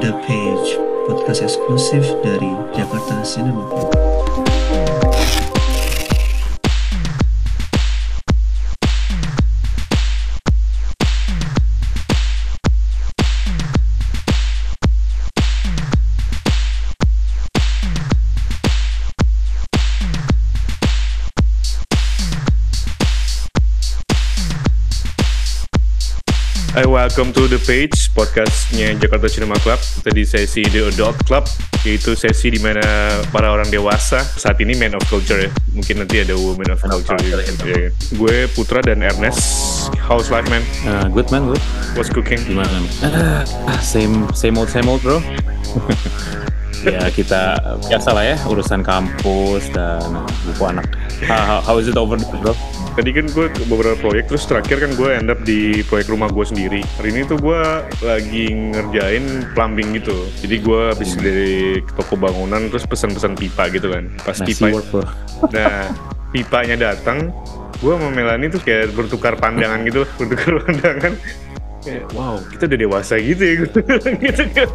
The Page, podcast eksklusif dari Jakarta Cinema. Welcome to The Page, podcastnya Jakarta Cinema Club. Kita di sesi The Adult Club, yaitu sesi di mana para orang dewasa, saat ini man of culture ya. Mungkin nanti ada woman of culture. juga. Ya, ya. Gue Putra dan Ernest. How's life, man? Uh, good man, good. What's cooking? Gimana? Ah, same same old same old bro. ya kita biasa lah ya urusan kampus dan buku anak. How, how, how is it over bro? Tadi kan gue beberapa proyek, terus terakhir kan gue end up di proyek rumah gue sendiri. Hari ini tuh gue lagi ngerjain plumbing gitu. Jadi gue habis dari toko bangunan, terus pesan-pesan pipa gitu kan. Pas Messy pipa, work. Nah, pipanya datang, gue sama Melanie tuh kayak bertukar pandangan gitu, bertukar pandangan. Kayak, wow, kita udah dewasa gitu ya, gitu kan.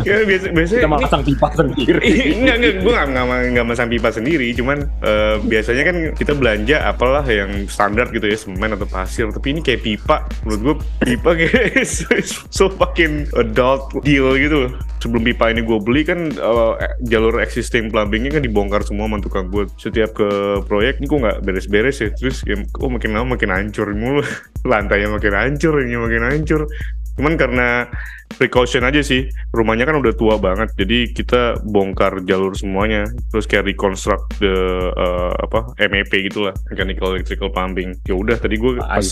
Kayak biasa, biasanya Kita ini- masang pipa sendiri. enggak enggak. Gue nggak nggak nggak masang pipa sendiri. Cuman eh, biasanya kan kita belanja apalah yang standar gitu ya semen atau pasir. Tapi ini kayak pipa. Menurut gue pipa kayak so, so fucking adult deal gitu loh sebelum pipa ini gue beli kan eh, jalur existing plumbingnya kan dibongkar semua sama tukang gue setiap ke proyek ini kok nggak beres-beres ya. Terus ya, kok makin lama makin hancur mulu. Lantainya makin hancur ini makin hancur. Cuman karena precaution aja sih. Rumahnya kan udah tua banget jadi kita bongkar jalur semuanya terus kayak reconstruct the uh, apa MEP gitulah mechanical electrical plumbing. Ya udah tadi gue I pas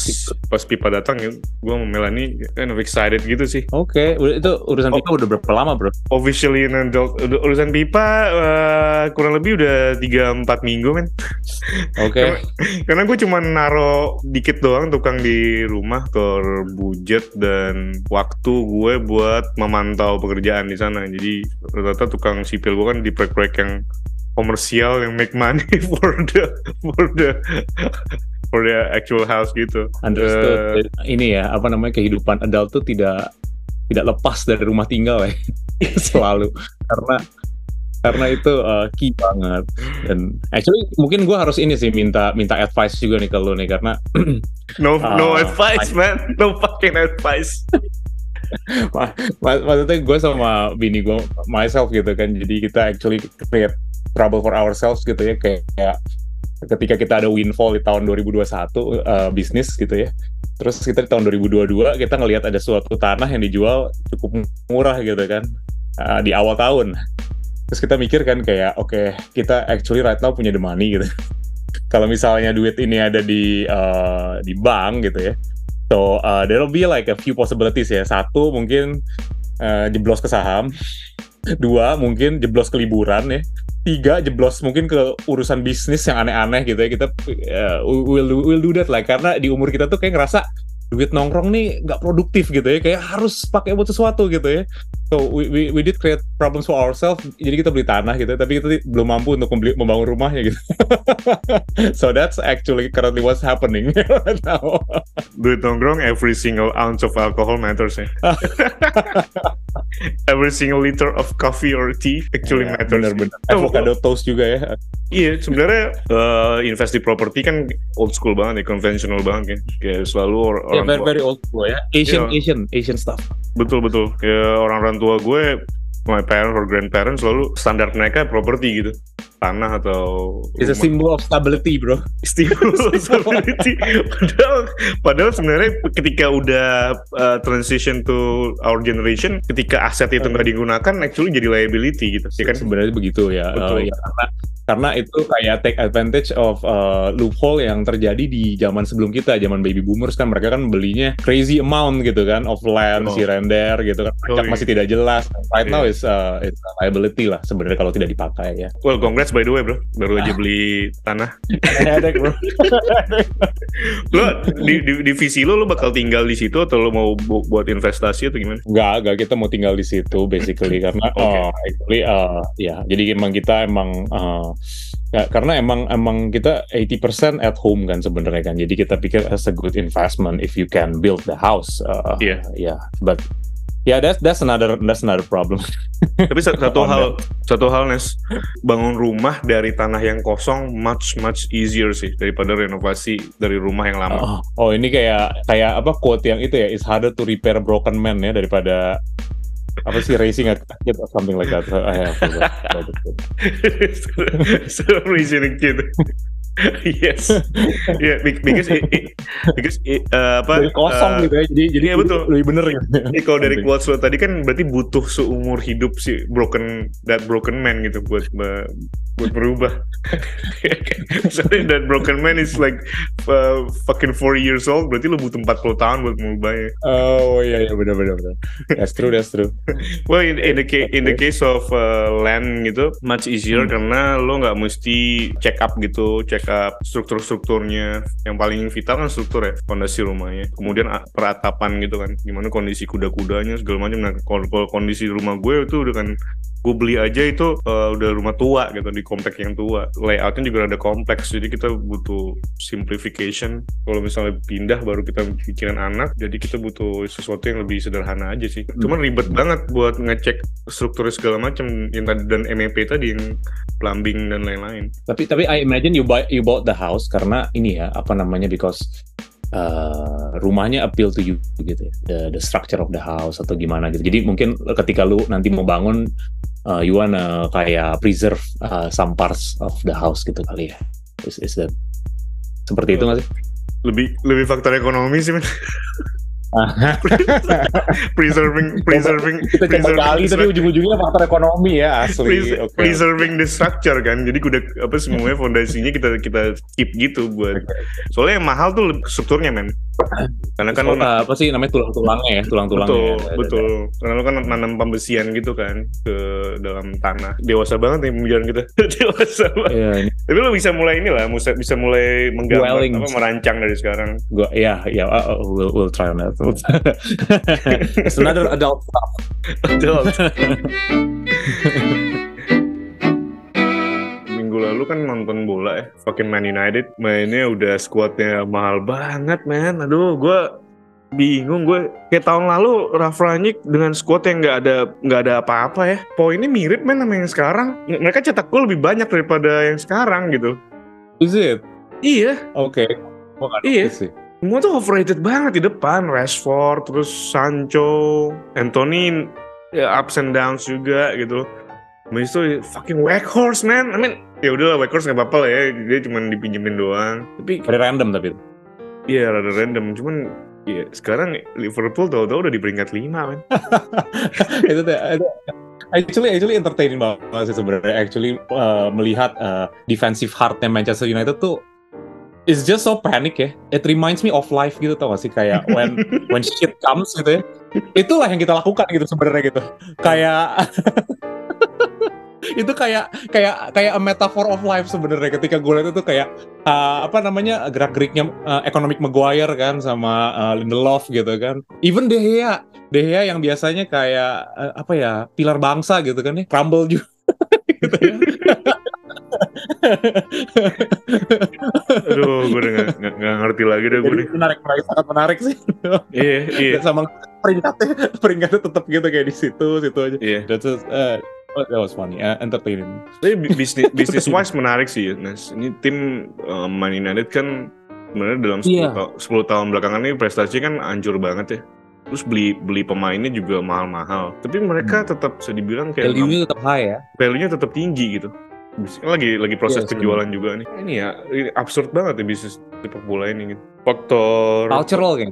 pas pipa datang ya gue sama Melanie kind of excited gitu sih. Oke, udah- itu urusan pipa udah berapa lama bro? officially an adult urusan pipa uh, kurang lebih udah 3-4 minggu men. Oke. Karena, karena gue cuma naro dikit doang tukang di rumah ke budget dan waktu gue buat memantau pekerjaan di sana. Jadi rata-rata tukang sipil gue kan di proyek-proyek yang komersial yang make money for the for the for the actual house gitu. Understood. Ini ya apa namanya kehidupan adult tuh tidak tidak lepas dari rumah tinggal ya selalu karena karena itu uh, key banget dan actually mungkin gue harus ini sih minta minta advice juga nih ke lu nih karena No no Ah, advice man, no fucking advice. Ma- mak- maksudnya gue sama bini gue myself gitu kan. Jadi kita actually create trouble for ourselves gitu ya. Kayak ketika kita ada windfall di tahun 2021 uh, bisnis gitu ya. Terus kita di tahun 2022 kita ngelihat ada suatu tanah yang dijual cukup murah gitu kan. Uh, di awal tahun. Terus kita mikir kan kayak oke kita actually right now punya the money gitu. Kalau misalnya duit ini ada di uh, di bank gitu ya So uh, there'll be like a few possibilities ya. Satu mungkin uh, jeblos ke saham, dua mungkin jeblos ke liburan ya, tiga jeblos mungkin ke urusan bisnis yang aneh-aneh gitu ya. Kita uh, will will do that lah karena di umur kita tuh kayak ngerasa duit nongkrong nih nggak produktif gitu ya, kayak harus pakai buat sesuatu gitu ya. So we, we, we did create problems for ourselves. Jadi kita beli tanah gitu, tapi kita belum mampu untuk membeli, membangun rumahnya gitu. so that's actually currently what's happening right now. Duit nongkrong, every single ounce of alcohol matters ya. every single liter of coffee or tea actually Ya, matters. bener-bener. Oh, Avocado toast juga ya. Iya, sebenarnya eh, invest di properti kan old school banget ya, konvensional banget kan. Kayak selalu or- Ya, orang very, tua. very old school ya. Asian, Iya. Asian, Asian stuff. Betul betul. Ya orang-orang tua gue, my parents or grandparents selalu standar mereka properti gitu. Tanah atau It's a rumah. symbol of stability, bro. stimulus stability. padahal padahal sebenarnya ketika udah uh, transition to our generation ketika aset itu nggak digunakan actually jadi liability gitu ya kan Sebenarnya begitu ya. Betul. Eh, ya karena karena itu kayak take advantage of uh, loophole yang terjadi di zaman sebelum kita, zaman baby boomers kan mereka kan belinya crazy amount gitu kan of land, Oh. si render gitu kan. Oh, iya. masih tidak jelas. Right now Iya. is uh, it's a liability lah sebenarnya kalau tidak dipakai ya. well congrats by the way bro baru aja beli tanah Headache, bro. lo di, di, di visi lo lo bakal tinggal di situ atau lo mau bu- buat investasi atau gimana Enggak, enggak kita mau tinggal di situ basically karena Oke. uh, actually uh, ya jadi emang kita emang uh, ya, karena emang emang kita 80% at home kan sebenarnya kan. Jadi kita pikir as a good investment if you can build the house. Uh, Iya. Ya, but Ya, that's that's another that's another problem. Tapi sa- satu hal satu hal Nes, bangun rumah dari tanah yang kosong much much easier sih daripada renovasi dari rumah yang lama. Oh, oh, ini kayak kayak apa quote yang itu ya, it's harder to repair broken man ya daripada apa sih racing a kid or something like that. I have forgot about it. so raising a kid. yes. Yeah, be- because it, it- because it, uh, apa? Dari kosong uh, gitu ya, jadi jadi iya, betul. lebih bener gitu. Ini kalau dari quotes lo tadi kan berarti butuh seumur hidup si broken that broken man gitu buat buat berubah. Misalnya that broken man is like uh, fucking 40 years old, berarti lo butuh 40 tahun buat mengubahnya. Oh iya iya benar benar benar. That's true that's true. Well, in, in the case in the case of uh, land gitu, much easier Hmm. karena lo nggak mesti check up gitu, check up struktur-strukturnya. Yang paling vital kan struktur ya, fondasi rumahnya. Kemudian peratapan gitu kan, gimana kondisi kuda-kudanya segala macam. Nah, kalau kalau kondisi rumah gue itu udah kan gue beli aja itu uh, udah rumah tua gitu di komplek yang tua layoutnya juga ada kompleks jadi kita butuh simplification kalau misalnya pindah baru kita pikiran anak jadi kita butuh sesuatu yang lebih sederhana aja sih cuman ribet banget buat ngecek struktur segala macam yang tadi dan MEP tadi yang plumbing dan lain-lain Tapi tapi I imagine you buy you bought the house karena ini ya apa namanya because uh, rumahnya appeal to you gitu ya the, the structure of the house atau gimana gitu. Jadi mungkin ketika lu nanti mau bangun uh, you wanna kayak preserve uh, some parts of the house gitu kali ya. Is, is that seperti itu nggak sih? lebih lebih faktor ekonomi sih men preserving preserving Kita preserving kali tapi ujung-ujungnya faktor ekonomi ya asli. pres- Oke. preserving the structure kan jadi udah apa semuanya fondasinya kita kita keep gitu buat soalnya yang mahal tuh strukturnya men karena kan na- apa sih namanya tulang-tulangnya ya, tulang-tulangnya. betul ya. betul karena lo kan nanam pembesian gitu kan ke dalam tanah dewasa banget nih pembicaraan kita dewasa banget ini tapi lo bisa mulai inilah bisa bisa mulai menggambar Dwelling. apa merancang dari sekarang gua ya ya uh, uh, we'll we'll try on that. It's another adult stuff. Betul. Minggu lalu kan nonton bola ya, fucking Man United mainnya udah squadnya mahal banget man. Aduh, gue bingung gue kayak tahun lalu Ralf Rangnick dengan squad yang nggak ada nggak ada apa-apa ya. Poinnya mirip man sama yang sekarang. Mereka cetak gol lebih banyak daripada yang sekarang gitu. Is it? Iya, Oke. Nggak Iya. sih. Semua tuh overrated banget di depan. Rashford, terus Sancho, Anthony, ya ups and downs juga gitu. Habis itu fucking Weghorst man. I mean, ya udahlah Weghorst nggak apa-apa lah ya. Dia cuma dipinjemin doang. Tapi Very random tapi. iya rada random. Cuman ya sekarang Liverpool tahu-tahu udah di peringkat 5 man. itu tuh itu actually actually entertaining banget sih sebenarnya actually uh, melihat uh, defensive heartnya Manchester United tuh It's just so panic ya. It reminds me of life gitu tau gak sih kayak when when shit comes gitu ya. Itulah yang kita lakukan gitu sebenarnya gitu. Kayak itu kayak kayak kayak a metaphor of life sebenarnya ketika gue lihat itu kayak uh, apa namanya gerak geriknya uh, economic Maguire kan sama uh, Lindelof gitu kan. Even De Gea De Gea yang biasanya kayak eh, apa ya pilar bangsa gitu kan ya crumble juga gitu ya. Aduh, gue udah nggak- nggak nggak ngerti lagi deh gue menarik menarik sangat menarik sih. Iya, iya, Dan sama peringkatnya peringkatnya tetap gitu kayak di situ situ aja. iya. That's just, uh, oh, that was funny, uh, entertaining. Tapi bi- bisnis bisnis wise menarik sih, Nes. Ini tim uh, Man United kan sebenarnya dalam 10, Iya. ta- 10 tahun belakangan ini prestasi kan hancur banget ya. Terus beli beli pemainnya juga mahal-mahal. Tapi mereka tetap bisa dibilang kayak Value-nya tetap high ya. value-nya tetap tinggi gitu. Lagi lagi proses Iya, penjualan juga nih. Ini ya ini absurd banget ya bisnis sepak bola ini gitu. Faktor Cultural kan.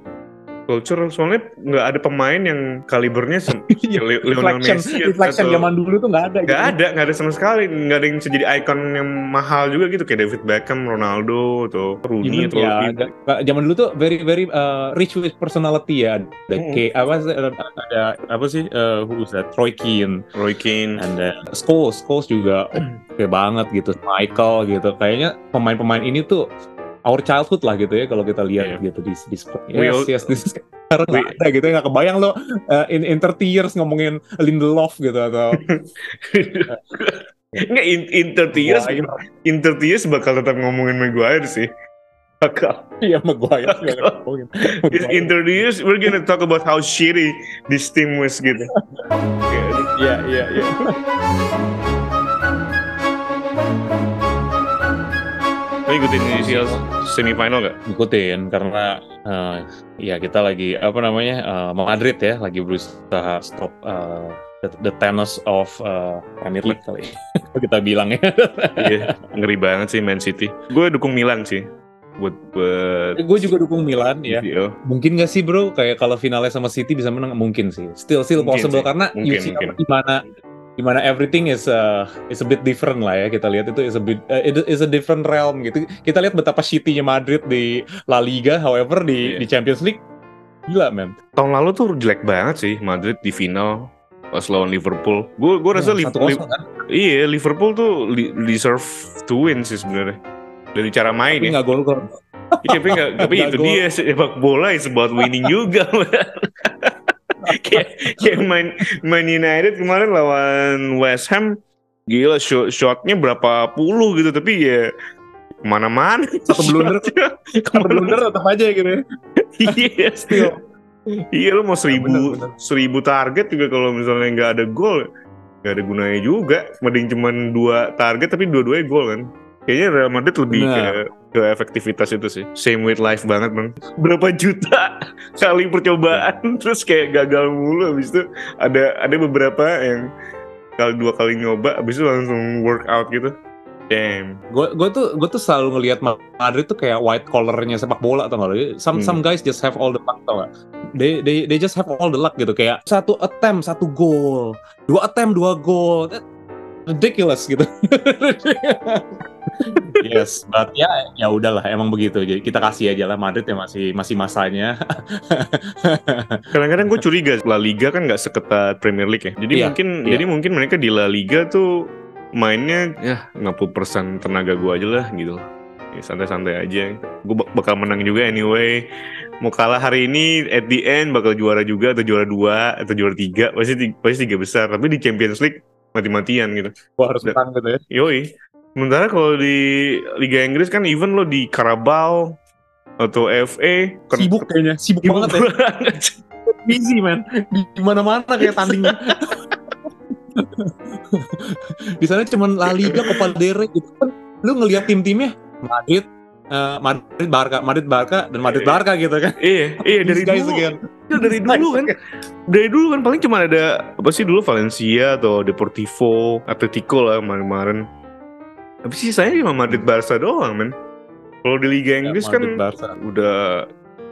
Culture soalnya nggak ada pemain yang kalibernya Le- Lionel Messi reflection atau- zaman dulu tuh nggak ada. Gak gitu. ada, gak ada sama sekali. Gak ada yang bisa jadi ikon yang mahal juga gitu. Kayak David Beckham, Ronaldo, atau Rooney, Even atau ya, ada- zaman dulu tuh very very uh, rich with personality ya. Ada Mm-mm. kayak apa sih, ada, ada apa sih uh, who was that? Troy Keane Roy Keane. and then Scholes, Scholes juga oke banget gitu. Michael gitu. Kayaknya pemain-pemain ini tuh our childhood lah gitu ya kalau kita lihat Iya. gitu di di. We Yes, all- yes, this is sekarang ada gitu ya nggak kebayang lo uh, in, in 30 years ngomongin Lindelof gitu atau Nggak, in, in 30 years, Maguire. in 30 years bakal tetap ngomongin Maguire sih. Bakal. Iya, Maguire. Is introduce, we're gonna talk about how shitty this team was gitu. Iya, iya, iya. Lo ikutin UCL semifinal gak? Ikutin karena eh, ya kita lagi apa namanya eh, Madrid ya lagi berusaha stop eh, the, the Thanos of eh, Premier League kali kita bilang ya. Iya, ngeri banget sih Man City. Gue dukung Milan sih. Buat buat Gue juga dukung Milan ya. UCL. Mungkin gak sih bro kayak kalau finalnya sama City bisa menang mungkin sih. Still still Mungkin possible sih. karena Mungkin, UCL mungkin. gimana gimana everything is uh, is a bit different lah ya kita lihat itu is a bit uh, it is a different realm gitu. Kita lihat betapa shitty-nya Madrid di La Liga, however di Iya. di Champions League gila men. Tahun lalu tuh jelek banget sih Madrid di final pas lawan Liverpool. Gue gue rasa Yang Li- satu Li- kosong kan? iya Liverpool tuh li- deserve to win sih sebenarnya dari cara main Tapi ya. nggak gol gol. Iya, tapi nggak, tapi Nggak itu gol. dia sepak bola is about winning juga. Kayak kayak main main United kemarin lawan West Ham, gila shot shotnya berapa puluh gitu, tapi ya ke mana-mana. Satu blunder. Satu blunder tetap aja gitu ya. Iya, Still. iya lu mau seribu bener, bener. seribu target juga kalau misalnya nggak ada gol, nggak ada gunanya juga. Mending cuman dua target tapi dua-duanya gol kan. Kayaknya Real Madrid lebih ke Benar. Ke efektivitas itu sih. Same with life banget bang. Berapa juta kali percobaan terus kayak gagal mulu. Habis itu ada ada beberapa yang kali dua kali nyoba, habis itu langsung workout gitu. Damn. Gue gue tuh gue tuh selalu ngelihat Madrid tuh kayak white collarnya sepak bola atau nggak? Some Hmm. some guys just have all the luck tau gak? They they they just have all the luck gitu kayak satu attempt satu gol, dua attempt dua gol. That ridiculous gitu. yes, but ya ya udahlah emang begitu. Jadi kita kasih aja lah Madrid ya masih masih masanya. Kadang-kadang gue curiga La Liga kan nggak seketat Premier League ya. Jadi Iya, mungkin iya. jadi mungkin mereka di La Liga tuh mainnya ya 60% tenaga gue aja lah gitu. Ya, santai-santai aja. Gue bakal menang juga anyway. Mau kalah hari ini at the end bakal juara juga atau juara dua atau juara tiga pasti ti- pasti tiga besar. Tapi di Champions League mati-matian gitu. Gua harus menang gitu ya. Yoi. Sementara kalau di Liga Inggris kan even lo di Carabao atau FA kan- Sibuk kayaknya, sibuk, sibuk banget ya. banget. Busy man, di mana-mana kayak tandingnya. di sana cuman La Liga, Copa del Rey gitu kan. Lu ngelihat tim-timnya Madrid, eh, Madrid Barca, Madrid Barca dan Madrid Iya. Barca gitu kan. Iya, iya dari dulu. dari dulu kan. Dari dulu kan paling cuma ada apa sih dulu Valencia atau Deportivo, Atletico lah kemarin-kemarin. Tapi sih saya cuma Madrid Barca doang, men. Kalau di Liga Inggris Ya, kan Barca. udah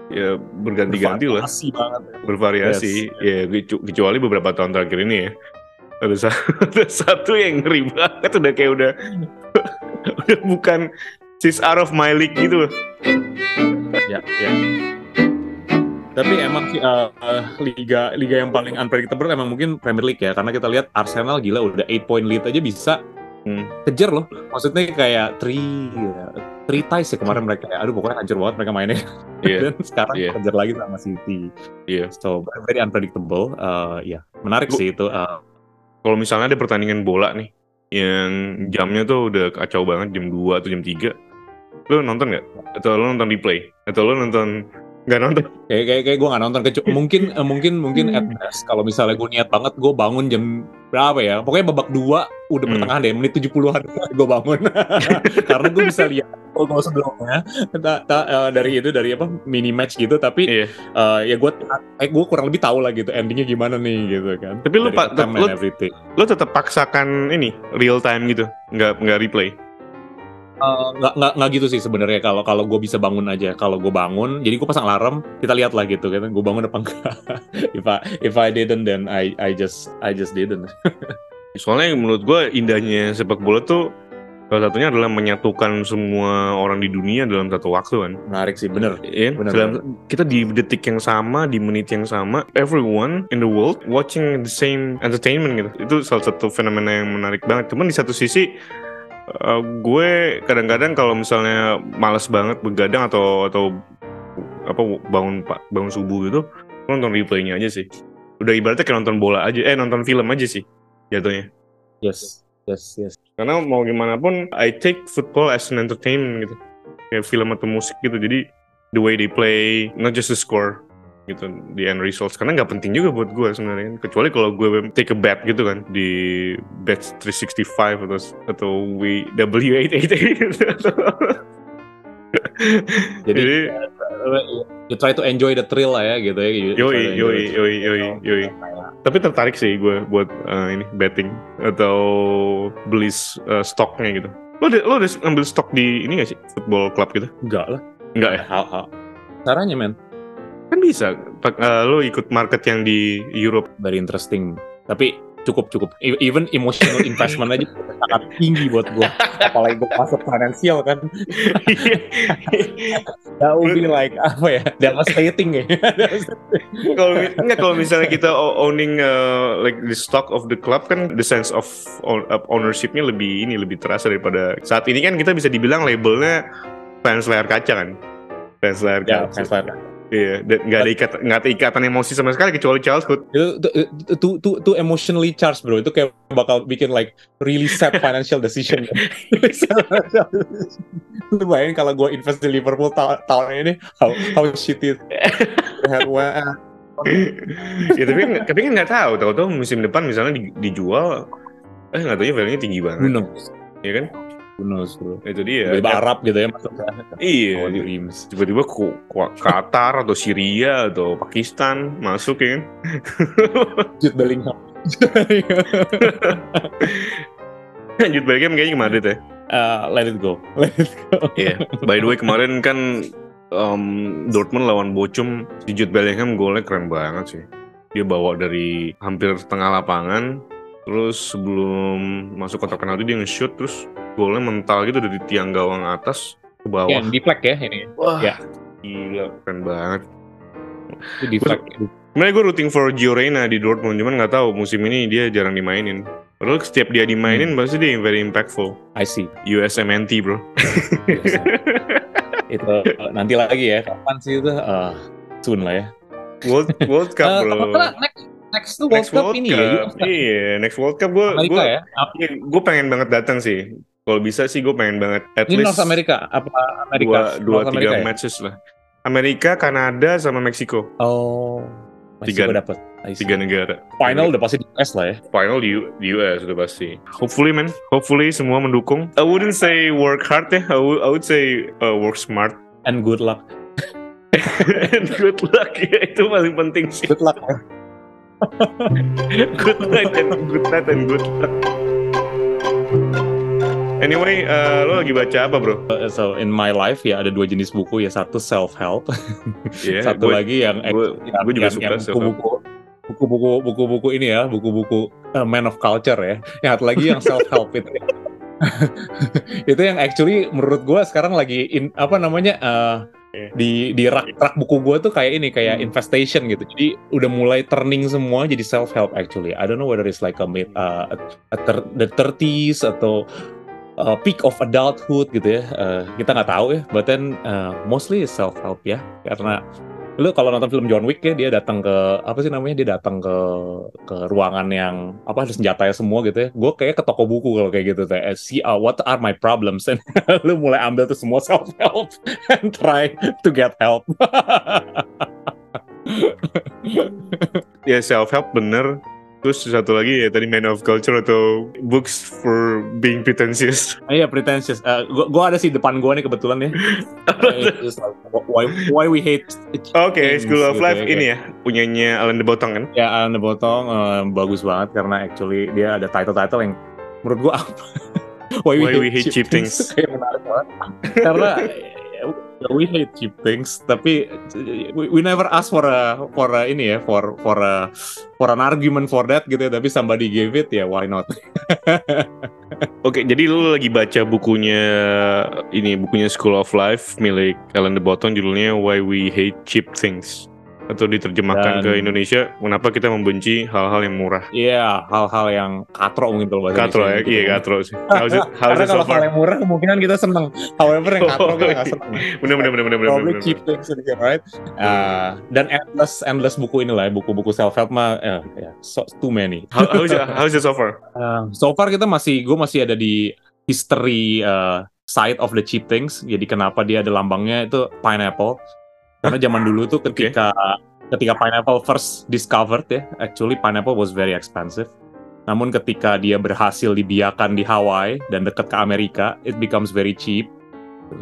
ya berganti-ganti lah, Bervariasi banget. bervariasi. Yes. Ya kecu- kecuali beberapa tahun terakhir ini ya. Ada satu, ada satu yang ngeri banget udah kayak udah udah bukan she's out of my league gitu loh. Ya, ya. Tapi emang sih eh, eh, liga liga yang paling unpredictable emang mungkin Premier League ya karena kita lihat Arsenal gila udah 8 point lead aja bisa Hmm. kejar loh. Maksudnya kayak three ya, three ties ya kemarin mereka aduh pokoknya hancur banget mereka mainnya. Iya, Dan sekarang Iya. kejar lagi sama City. iya. So very unpredictable. Eh, ya menarik Lu- sih itu. eh, kalau misalnya ada pertandingan bola nih yang jamnya tuh udah kacau banget jam 2 atau jam 3 lu nonton nggak? atau lu nonton replay? atau lu nonton nggak nonton? kayak kayak kayak gue nggak nonton kecuali mungkin eh, mungkin mungkin at best kalau misalnya gue niat banget gue bangun jam berapa ya? Pokoknya babak dua udah Hmm. pertengahan deh menit 70-an gue bangun. Karena gue bisa lihat gol sebelumnya. Ta- ta- eh, dari itu dari apa mini match gitu. Tapi Iya. eh, ya gue eh, gue kurang lebih tahu lah gitu endingnya gimana nih gitu kan. Tapi lu pak- lu- lu tetap paksakan ini real time gitu nggak nggak replay nggak nggak nggak gitu sih sebenarnya kalau kalau gue bisa bangun aja. Kalau gue bangun jadi gue pasang alarm kita lihat lah gitu kan. Gue bangun apa enggak? If I if I didn't then I I just I just didn't. Soalnya menurut gue indahnya sepak bola tuh salah satunya adalah menyatukan semua orang di dunia dalam satu waktu kan? Menarik sih bener. Iya, Benar, dalam- kita di detik yang sama, di menit yang sama, everyone in the world watching the same entertainment gitu. Itu salah satu fenomena yang menarik banget. Cuman di satu sisi, eh, gue kadang-kadang kalau misalnya malas banget begadang atau atau apa bangun bangun subuh gitu, gue nonton replaynya aja sih. Udah ibaratnya kayak nonton bola aja, eh nonton film aja sih jatuhnya. yes yes yes Karena mau gimana pun, I take football as an entertainment gitu. kayak film atau musik gitu jadi the way they play not just the score gitu di end results karena nggak penting juga buat gue sebenarnya kecuali kalau gue take a bet gitu kan di bet 365 atau atau we W888 gitu. Jadi, Jadi, you try to enjoy the thrill lah ya gitu ya. You Yoi, yoi, yoi, thrill. yoi, yoi. tapi tertarik sih gue buat uh, ini betting atau beli uh, stoknya gitu. Lo udah, lo udah ngambil stok di ini gak sih football club gitu? Enggak lah. Enggak ya? Caranya men, Kan bisa. Uh, lo ikut market yang di Europe. very interesting. Tapi cukup cukup. E- Even emotional investment aja sangat tinggi buat gua. Apalagi gua masuk finansial kan. That would be like apa ya? Devastating ya. kalau enggak kalau misalnya kita owning uh, like the stock of the club kan the sense of own- of ownershipnya lebih ini lebih terasa daripada saat ini kan kita bisa dibilang labelnya fans layar kaca kan fans layar ya, kaca fans lain. Iya dan nggak ada ikat nggak ada ikatan emosi sama sekali kecuali childhood. Itu itu itu, itu, emotionally charged bro. Itu kayak bakal bikin like really sad financial decision. Lu bayangin kalau gue invest di Liverpool ta- tahun ini how how shitty it ya tapi tapi kan nggak tahu. Tahu-tahu musim depan misalnya di- dijual eh nggak tahu ya value-nya tinggi banget. Knows? Ya kan knows bro? Itu dia. Tiba-tiba Arab gitu ya masuk iya oh, dreams. tiba-tiba ke ke- Qatar atau Syria atau Pakistan masuk ya kan? Jude Bellingham. Lanjut Bellingham kayaknya ke Madrid ya. Uh, let it go. Let it go. Iya. By the way kemarin kan um, Dortmund lawan Bochum si Jude Bellingham golnya keren banget sih. Dia bawa dari hampir setengah lapangan terus sebelum masuk kotak penalti dia nge-shoot terus golnya mental gitu dari tiang gawang atas ke bawah. ya di flag ya ini Wah. ya. Gila, keren banget. itu di flag Sebenarnya gue rooting for Gio Reyna di Dortmund, cuman nggak tahu musim ini dia jarang dimainin. Padahal setiap dia dimainin pasti dia very impactful. I see USMNT bro. itu uh, nanti lagi ya kapan sih itu uh, soon lah ya World World Cup Eh, bro. next next tuh World Next Cup World ini Cup. ya US kan? Iya, next World Cup gue gue ya Ap- gue pengen banget datang sih. Kalau bisa sih gue pengen banget at ini least North America apa Amerika dua dua North tiga America ya? matches lah. Amerika, Kanada, sama Meksiko. oh Tiga- dapat. Tiga negara. final udah pasti di US lah ya Final di, di US udah pasti. Hopefully man, hopefully semua mendukung. I wouldn't say work hard ya, I would, I would say uh, work smart. and good luck And good luck ya, itu paling penting sih. good luck good night and good night and good luck. Anyway, uh, lo lagi baca apa bro? Uh, so in my life ya ada dua jenis buku ya satu self help Iya, satu gue- lagi yang gue- yang, gue juga yang- suka yang self-help. buku-buku buku-buku buku-buku ini ya buku-buku uh, man of culture ya yang satu lagi yang self help itu itu yang actually menurut gue sekarang lagi in, apa namanya uh, di di rak rak buku gue tuh kayak ini kayak Hmm. infestation gitu jadi udah mulai turning semua jadi self help actually I don't know whether it's like a mid uh, a, the 30s atau uh, peak of adulthood gitu ya. Uh, kita nggak tahu ya but then uh, mostly self help ya. Karena lu kalau nonton film John Wick ya dia datang ke apa sih namanya dia datang ke ke ruangan yang apa ada senjatanya semua gitu ya. Gue kayak ke toko buku kalau kayak gitu teh. Eh, see uh, what are my problems? And lu mulai ambil tuh semua self help and try to get help. Ya self help bener. Terus satu lagi ya tadi man of culture atau books for being pretentious. Ah, Iya pretentious. Uh, gua, gua ada sih depan gua nih kebetulan ya. Why why we hate. Oke, things School of gitu Life ya, ini ya punyanya Alan de Botton kan? Ya Alan de Botton uh, bagus banget karena actually dia ada title-title yang menurut gua apa? Why Why we hate cheap things. Kayak menarik banget. karena ya, we hate cheap things tapi we, we never ask for a for a ini ya for for a for an argument for that gitu ya tapi somebody gave it ya why not? Oke, jadi lu lagi baca bukunya ini bukunya School of Life milik Alan de Botton judulnya Why We Hate Cheap Things atau diterjemahkan Dan- ke Indonesia kenapa kita membenci hal-hal yang murah. Iya, hal-hal yang katro mungkin kalau bahasa Katro ya, iya gitu. katro sih. How's it, how's Karena it so kalau hal yang murah kemungkinan kita seneng. However yang katro kita nggak seneng. Bener bener bener bener bener. Probably bener. cheap things sedikit, right? Uh, dan endless endless buku inilah, ya, buku-buku self help mah, eh, ya, so, too many. How, how's it, how's it so far? Uh, so far kita masih, gue masih ada di history uh, side of the cheap things. Jadi kenapa dia ada lambangnya itu pineapple? Karena zaman dulu tuh ketika ketika pineapple first discovered ya, actually pineapple was very expensive. Namun ketika dia berhasil dibiarkan di Hawaii dan dekat ke Amerika, it becomes very cheap.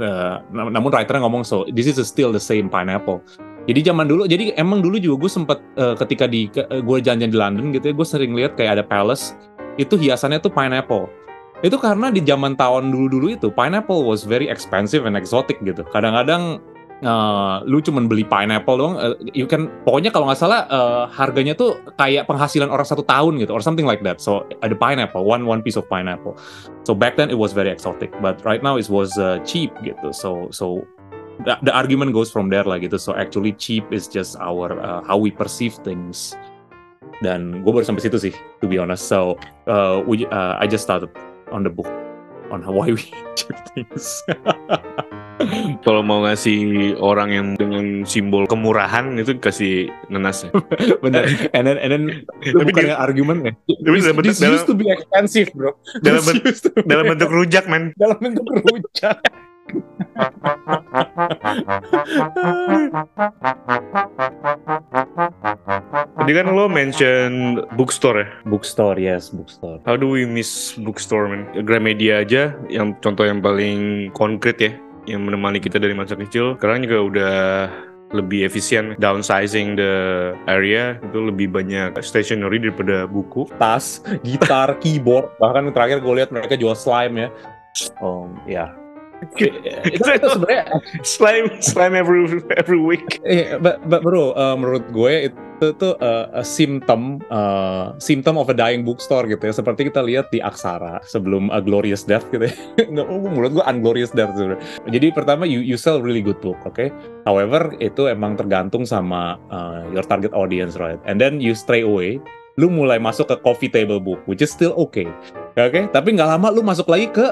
Uh, namun writernya ngomong so this is still the same pineapple. Jadi zaman dulu, jadi emang dulu juga gue sempet uh, ketika di uh, gue jalan-jalan di London gitu ya, gue sering lihat kayak ada palace itu hiasannya tuh pineapple. Itu karena di zaman tahun dulu-dulu itu pineapple was very expensive and exotic gitu. Kadang-kadang uh, lu cuman beli pineapple doang, uh, you can pokoknya kalau nggak salah uh, harganya tuh kayak penghasilan orang satu tahun gitu, or something like that. So ada pineapple, one one piece of pineapple. So back then it was very exotic, but right now it was uh, cheap gitu. So so the, the argument goes from there lah gitu. So actually cheap is just our uh, how we perceive things. Dan gue baru sampai situ sih, to be honest. So uh, we uh, I just started on the book on why we cheap things. Kalau mau ngasih orang yang dengan simbol kemurahan itu kasih nenas ya. Bener. And then, and then bukan di- dengan argumen ya. Tapi This, dalam bentuk- this used to be expensive, bro. Dalam ben- Dalam bentuk rujak, men. dalam bentuk rujak. Tadi kan lo mention bookstore ya. bookstore, yes, bookstore. How do we miss bookstore, man? Gramedia aja, yang contoh yang paling konkret ya, yang menemani kita dari masa kecil. Sekarang juga udah lebih efisien downsizing the area itu lebih banyak stationery daripada buku Tas, gitar, keyboard, bahkan terakhir gue lihat mereka jual slime ya. Oh, ya. itu, itu sebenarnya slime slime every every week Eh, but, but bro, uh, menurut gue itu tuh uh, a symptom, uh, symptom of a dying bookstore gitu ya. Seperti kita lihat di Aksara sebelum A Glorious Death gitu ya. Nggak, oh, menurut gue Unglorious Death sebenarnya. Jadi pertama you, you sell really good book, oke? However, itu emang tergantung sama uh, your target audience, right? And then you stray away, lu mulai masuk ke coffee table book, which is still okay, oke? Tapi nggak lama lu masuk lagi ke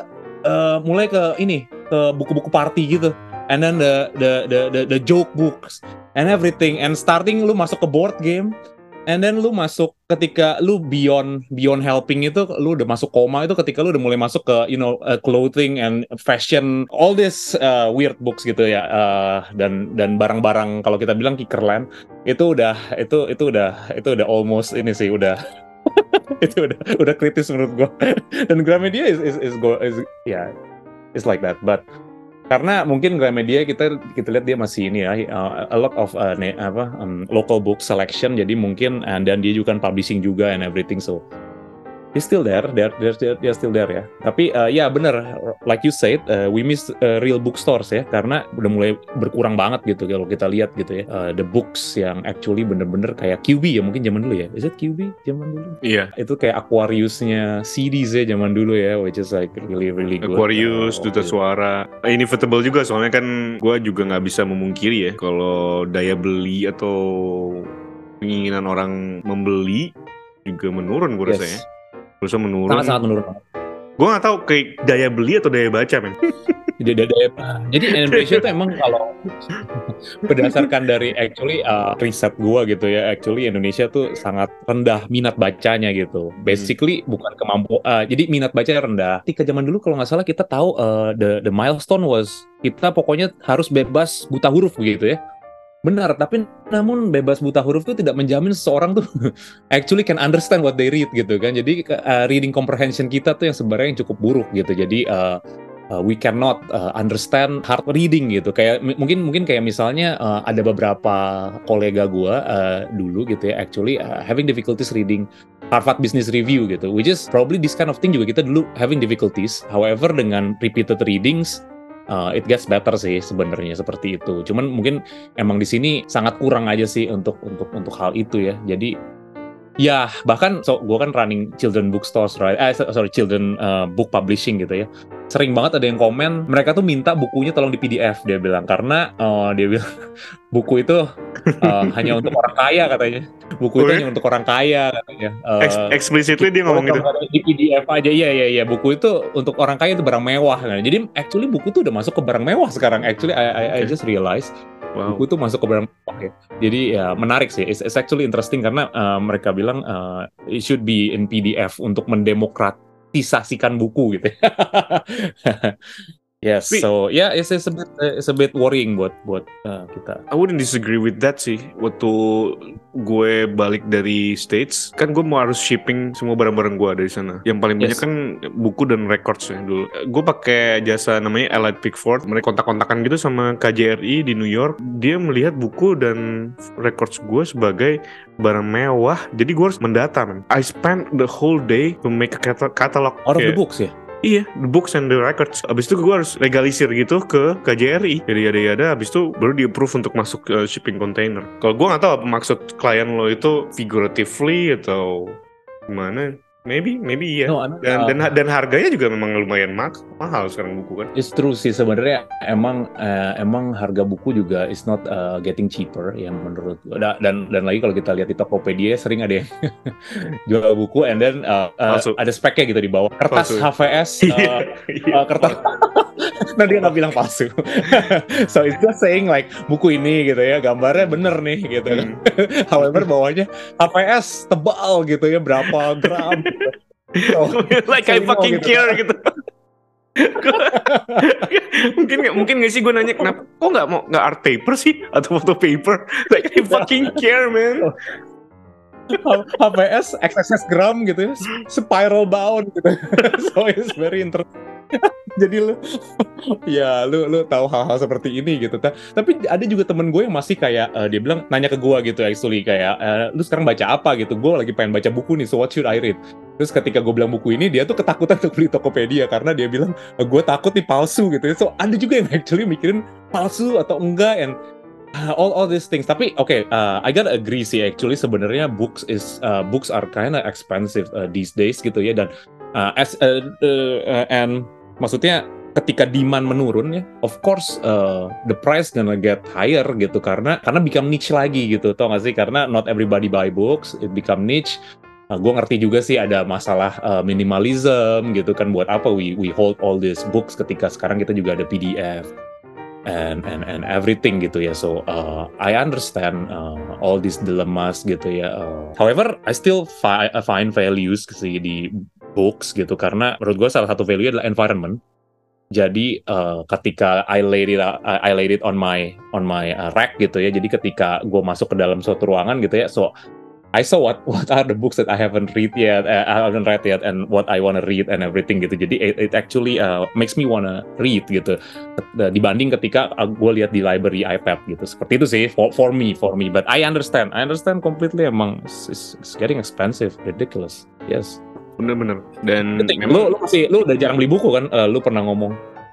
uh, mulai ke ini ke buku-buku party gitu and then the the the the, the joke books and everything and starting lu masuk ke board game and then lu masuk ketika lu beyond beyond helping itu lu udah masuk koma itu ketika lu udah mulai masuk ke you know uh, clothing and fashion all this uh, weird books gitu ya uh, dan dan barang-barang kalau kita bilang kickerland itu udah itu itu udah itu udah almost ini sih udah. Itu udah udah kritis menurut gua. Dan Gramedia is is is, go, is ya it's like that but karena mungkin Gramedia kita kita lihat dia masih ini ya uh, a lot of uh, ne- apa um, local book selection. Jadi mungkin and dan dia juga kan publishing juga and everything so he's still there they're they're, they're, still there ya. Tapi uh, ya bener like you said uh, we miss uh, real bookstores ya karena udah mulai berkurang banget gitu kalau kita lihat gitu ya. Uh, the books yang actually bener-bener kayak QB ya mungkin zaman dulu ya. Is it QB zaman dulu? Iya. Itu kayak Aquarius-nya CDs ya zaman dulu ya which is like really really good. Aquarius, Uh, Duta Suara, Inevitable juga soalnya kan gue juga nggak bisa memungkiri ya kalau daya beli atau keinginan orang membeli juga menurun gue yes. rasanya. Terus menurun. sangat-sangat menurun. Gue nggak tahu kayak daya beli atau daya baca men. jadi, jadi, jadi Indonesia tuh emang kalau berdasarkan dari actually uh, riset gua gitu ya actually Indonesia tuh sangat rendah minat bacanya gitu. Basically bukan kemampu uh, jadi minat bacanya rendah. Ketika zaman dulu kalau nggak salah kita tahu uh, the the milestone was kita pokoknya harus bebas buta huruf begitu ya Benar, tapi namun bebas buta huruf itu tidak menjamin seseorang tuh actually can understand what they read gitu kan. Jadi uh, reading comprehension kita tuh yang sebenarnya yang cukup buruk gitu. Jadi uh, uh, we cannot uh, understand hard reading gitu. Kayak mungkin mungkin kayak misalnya uh, ada beberapa kolega gua uh, dulu gitu ya actually uh, having difficulties reading Harvard Business Review gitu, which is probably this kind of thing juga kita dulu having difficulties. However dengan repeated readings uh, it gets better sih sebenarnya seperti itu. Cuman mungkin emang di sini sangat kurang aja sih untuk untuk untuk hal itu ya. Jadi ya bahkan so gue kan running children bookstores right? Eh so- sorry children uh, book publishing gitu ya. Sering banget ada yang komen mereka tuh minta bukunya tolong di PDF dia bilang. Karena uh, dia bilang buku itu uh, hanya untuk orang kaya katanya. Buku itu ya? hanya untuk orang kaya katanya. Uh, Ex- explicitly dia ngomong gitu. di PDF aja. Iya iya iya. Buku itu untuk orang kaya itu barang mewah. Kan jadi actually buku tuh udah masuk ke barang mewah sekarang. Actually I, I, I just realize Wow. buku tuh masuk ke barang mewah ya. Jadi ya menarik sih. It's, it's actually interesting karena uh, mereka bilang uh, it should be in PDF untuk mendemokratisasikan buku gitu Yes, Tapi- so yeah, it's, it's a bit it's a bit worrying buat buat uh, kita. I wouldn't disagree with that sih. Waktu gue balik dari States, kan gue mau harus shipping semua barang-barang gue dari sana. Yang paling banyak Yes. kan buku dan records ya dulu. Gue pakai jasa namanya Allied Pickford. Mereka kontak-kontakan gitu sama KJRI di New York. Dia melihat buku dan records gue sebagai barang mewah. Jadi gue harus mendata, man. I spent the whole day to make a cata- catalog. Out of the books ya. Iya, the books and the records. Abis itu gue harus legalisir gitu ke KJRI. Jadi ada ada. Abis itu baru di approve untuk masuk ke shipping container. Kalau gue nggak tahu apa maksud klien lo itu figuratively atau gimana. Maybe, maybe iya. No, I mean, Dan, uh, dan dan harganya juga memang lumayan ma- mahal sekarang buku kan. It's true sih sebenarnya emang eh, emang harga buku juga is not uh, getting cheaper yang menurut gua. Da- dan dan lagi kalau kita lihat di Tokopedia sering ada yang jual buku and then uh, uh, Palsu. ada speknya gitu di bawah kertas Palsu. HVS uh, uh, kertas nah dia nggak bilang palsu so it's just saying like buku ini gitu ya gambarnya bener nih gitu kan Hmm. however bawahnya HVS tebal gitu ya berapa gram gitu. So, like I fucking gitu. care gitu. mungkin nggak mungkin nggak sih gue nanya kenapa kok nggak mau nggak art paper sih atau foto paper like I fucking care man HVS XXS gram gitu ya spiral bound gitu so it's very interesting jadi lu ya lu lu tahu hal-hal seperti ini gitu. Ta- tapi ada juga temen gue yang masih kayak eh, dia bilang nanya ke gue gitu actually kayak eh, lu sekarang baca apa? gitu. Gue lagi pengen baca buku nih so what should I read? Terus ketika gue bilang buku ini dia tuh ketakutan untuk beli Tokopedia karena dia bilang "Eh, gue takut nih palsu gitu so ada juga yang actually mikirin palsu atau enggak and uh, all all these things. Tapi oke uh, I gotta agree sih actually sebenarnya books is uh, books are kinda expensive uh, these days gitu ya. Dan uh, as uh, uh, and maksudnya ketika demand menurun ya of course uh, the price gonna get higher gitu. Karena karena become niche lagi gitu tau gak sih? Karena not everybody buy books it become niche. Uh, gue ngerti juga sih ada masalah uh, minimalism gitu kan. Buat apa we we hold all these books ketika sekarang kita juga ada PDF and and and everything gitu ya. So uh, I understand uh, all these dilemmas gitu ya uh, however I still fi find values sih di books gitu karena menurut gue salah satu value adalah environment jadi uh, ketika I laid it I, laid it on my on my uh, rack gitu ya jadi ketika gue masuk ke dalam suatu ruangan gitu ya so I saw what what are the books that I haven't read yet, uh, I haven't read yet, and what I wanna read and everything gitu. Jadi it, it actually uh, makes me wanna read gitu. Uh, Dibanding ketika gue lihat di library iPad gitu. Seperti itu sih for, for me, for me. But I understand, I understand completely. Emang it's- it's getting expensive, ridiculous. Yes. Bener-bener dan Lu, memang lu masih, lu udah jarang beli buku kan? Uh, lu pernah ngomong.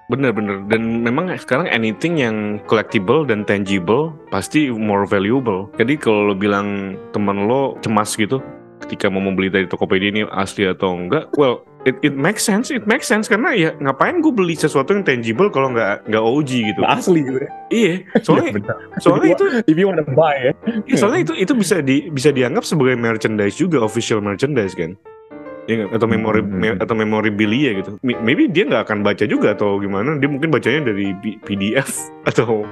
bener-bener dan memang sekarang anything yang collectible dan tangible pasti more valuable jadi kalau lo bilang temen lo cemas gitu ketika mau membeli dari Tokopedia ini asli atau enggak well it, it makes sense it makes sense karena ya ngapain gue beli sesuatu yang tangible kalau nggak nggak OG gitu Nggak asli gitu ya. iya soalnya Bener. soalnya itu If you wanna buy ya. iya, soalnya itu itu bisa di bisa dianggap sebagai merchandise juga official merchandise kan Ya atau memori Hmm. me- atau memorabilia gitu. Mi- Maybe dia nggak akan baca juga atau gimana. Dia mungkin bacanya dari P- PDF atau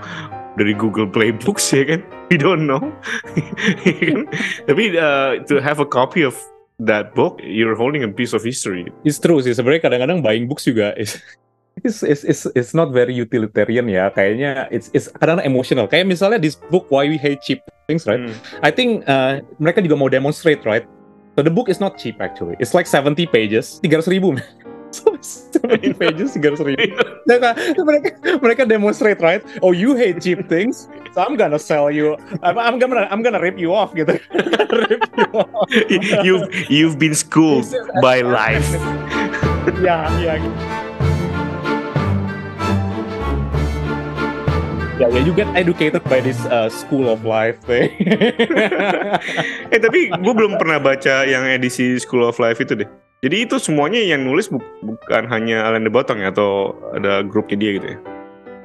dari Google Play Books ya kan. We don't know. Ya kan? Tapi uh, to have a copy of that book, you're holding a piece of history. It's true sih sebenarnya kadang-kadang buying books juga is it's, it's, it's, it's not very utilitarian ya kayaknya it's, it's kadang emotional kayak misalnya this book Why We Hate Cheap Things right Hmm. I think uh, mereka juga mau demonstrate right so the book is not cheap actually. It's like 70 pages. 300 ribu man. so it's 70 pages 300 ribu. Mereka, mereka mereka demonstrate right? Oh you hate cheap things so I'm gonna sell you. I'm, I'm gonna I'm gonna rip you off gitu. Rip you off. You've you've been schooled by life. ya ya Ya, ya, you get educated by this uh, school of life thing. Eh tapi gue belum pernah baca yang edisi School of Life itu deh. Jadi itu semuanya yang nulis bu- bukan hanya Alan de Botton ya atau ada grupnya dia gitu ya.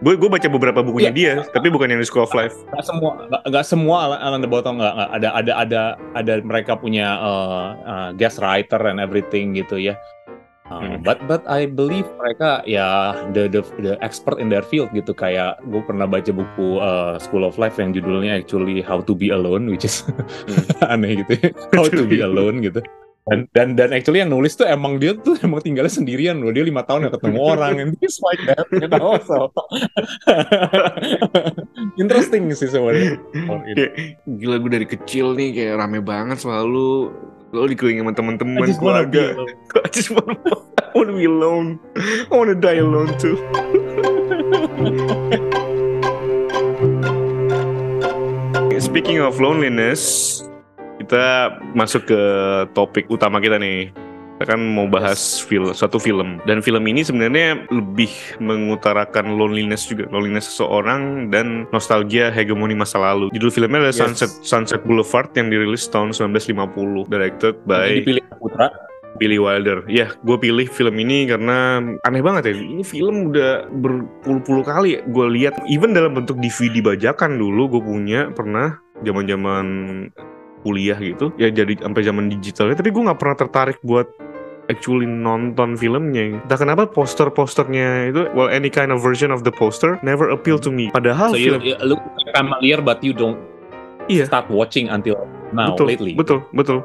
Gue gue baca beberapa bukunya dia, tapi bukan yang di School of Life. Gak semua, gak, semua Alan, de Botton gak, gak ada ada ada ada mereka punya uh, uh, guest writer and everything gitu ya. Uh, Hmm. But but I believe mereka ya the the the expert in their field gitu. Kayak gue pernah baca buku uh, School of Life yang judulnya actually How to Be Alone which is aneh gitu. Ya. How to Be Alone gitu. dan dan dan actually yang nulis tuh emang dia tuh emang tinggalnya sendirian loh. Dia lima tahun gak ketemu orang. And he's like that you know so. Interesting sih sebenarnya. Gila gue dari kecil nih kayak rame banget selalu lo dikelilingi sama be keluarga. I just wanna, I wanna be alone. I wanna die alone too. Speaking of loneliness kita masuk ke topik utama kita nih kita kan mau bahas film suatu film. Dan film ini sebenarnya lebih mengutarakan loneliness juga loneliness seseorang dan nostalgia hegemoni masa lalu. Judul filmnya adalah Yes. Sunset Sunset Boulevard yang dirilis tahun 1950 directed Ini by dipilih Putra. Billy Wilder. Ya gue pilih film ini karena aneh banget ya. Ini film udah berpuluh-puluh kali gue lihat. Even dalam bentuk DVD bajakan dulu gue punya pernah zaman-zaman kuliah gitu. Ya jadi sampai zaman digitalnya tapi gue nggak pernah tertarik buat actually nonton filmnya. Entah kenapa poster-posternya itu well any kind of version of the poster never appeal to me. Padahal so you, film you look familiar but you don't Iya. start watching until now betul, lately. betul betul.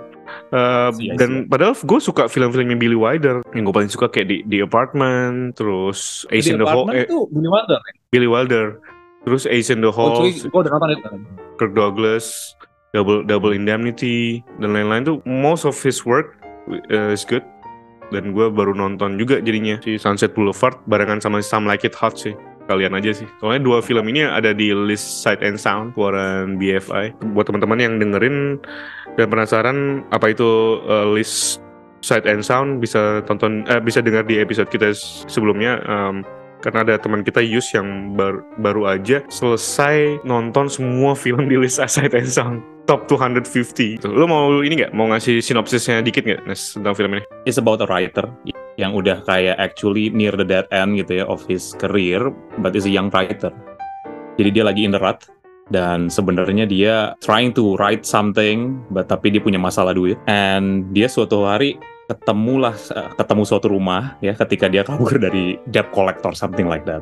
Uh, see, dan padahal gue suka film-filmnya Billy Wilder. Yang gue paling suka kayak di The Apartment terus Ace in the Hole Apartment eh, Billy Wilder kan? Billy Wilder. Terus Ace in the Oh, Hole cuy, gua udah nonton itu. Kirk Douglas Double Double Indemnity dan lain-lain. Tuh most of his work uh, is good dan gue baru nonton juga jadinya si Sunset Boulevard barengan sama Some Like It Hot sih. Kalian aja sih. Soalnya dua film ini ada di list Sight and Sound keluaran BFI buat teman-teman yang dengerin dan penasaran apa itu uh, list Sight and Sound bisa tonton eh, bisa dengar di episode kita sebelumnya um, karena ada teman kita Yus yang baru baru aja selesai nonton semua film di list Sight and Sound top 250 Tuh, lo mau ini nggak mau ngasih sinopsisnya dikit nggak Nes tentang film ini It's about a writer yang udah kayak actually near the dead end gitu ya of his career, but is a young writer. Jadi dia lagi in the rut dan sebenarnya dia trying to write something, but tapi dia punya masalah duit. And dia suatu hari ketemulah ketemu suatu rumah ya ketika dia kabur dari debt collector something like that.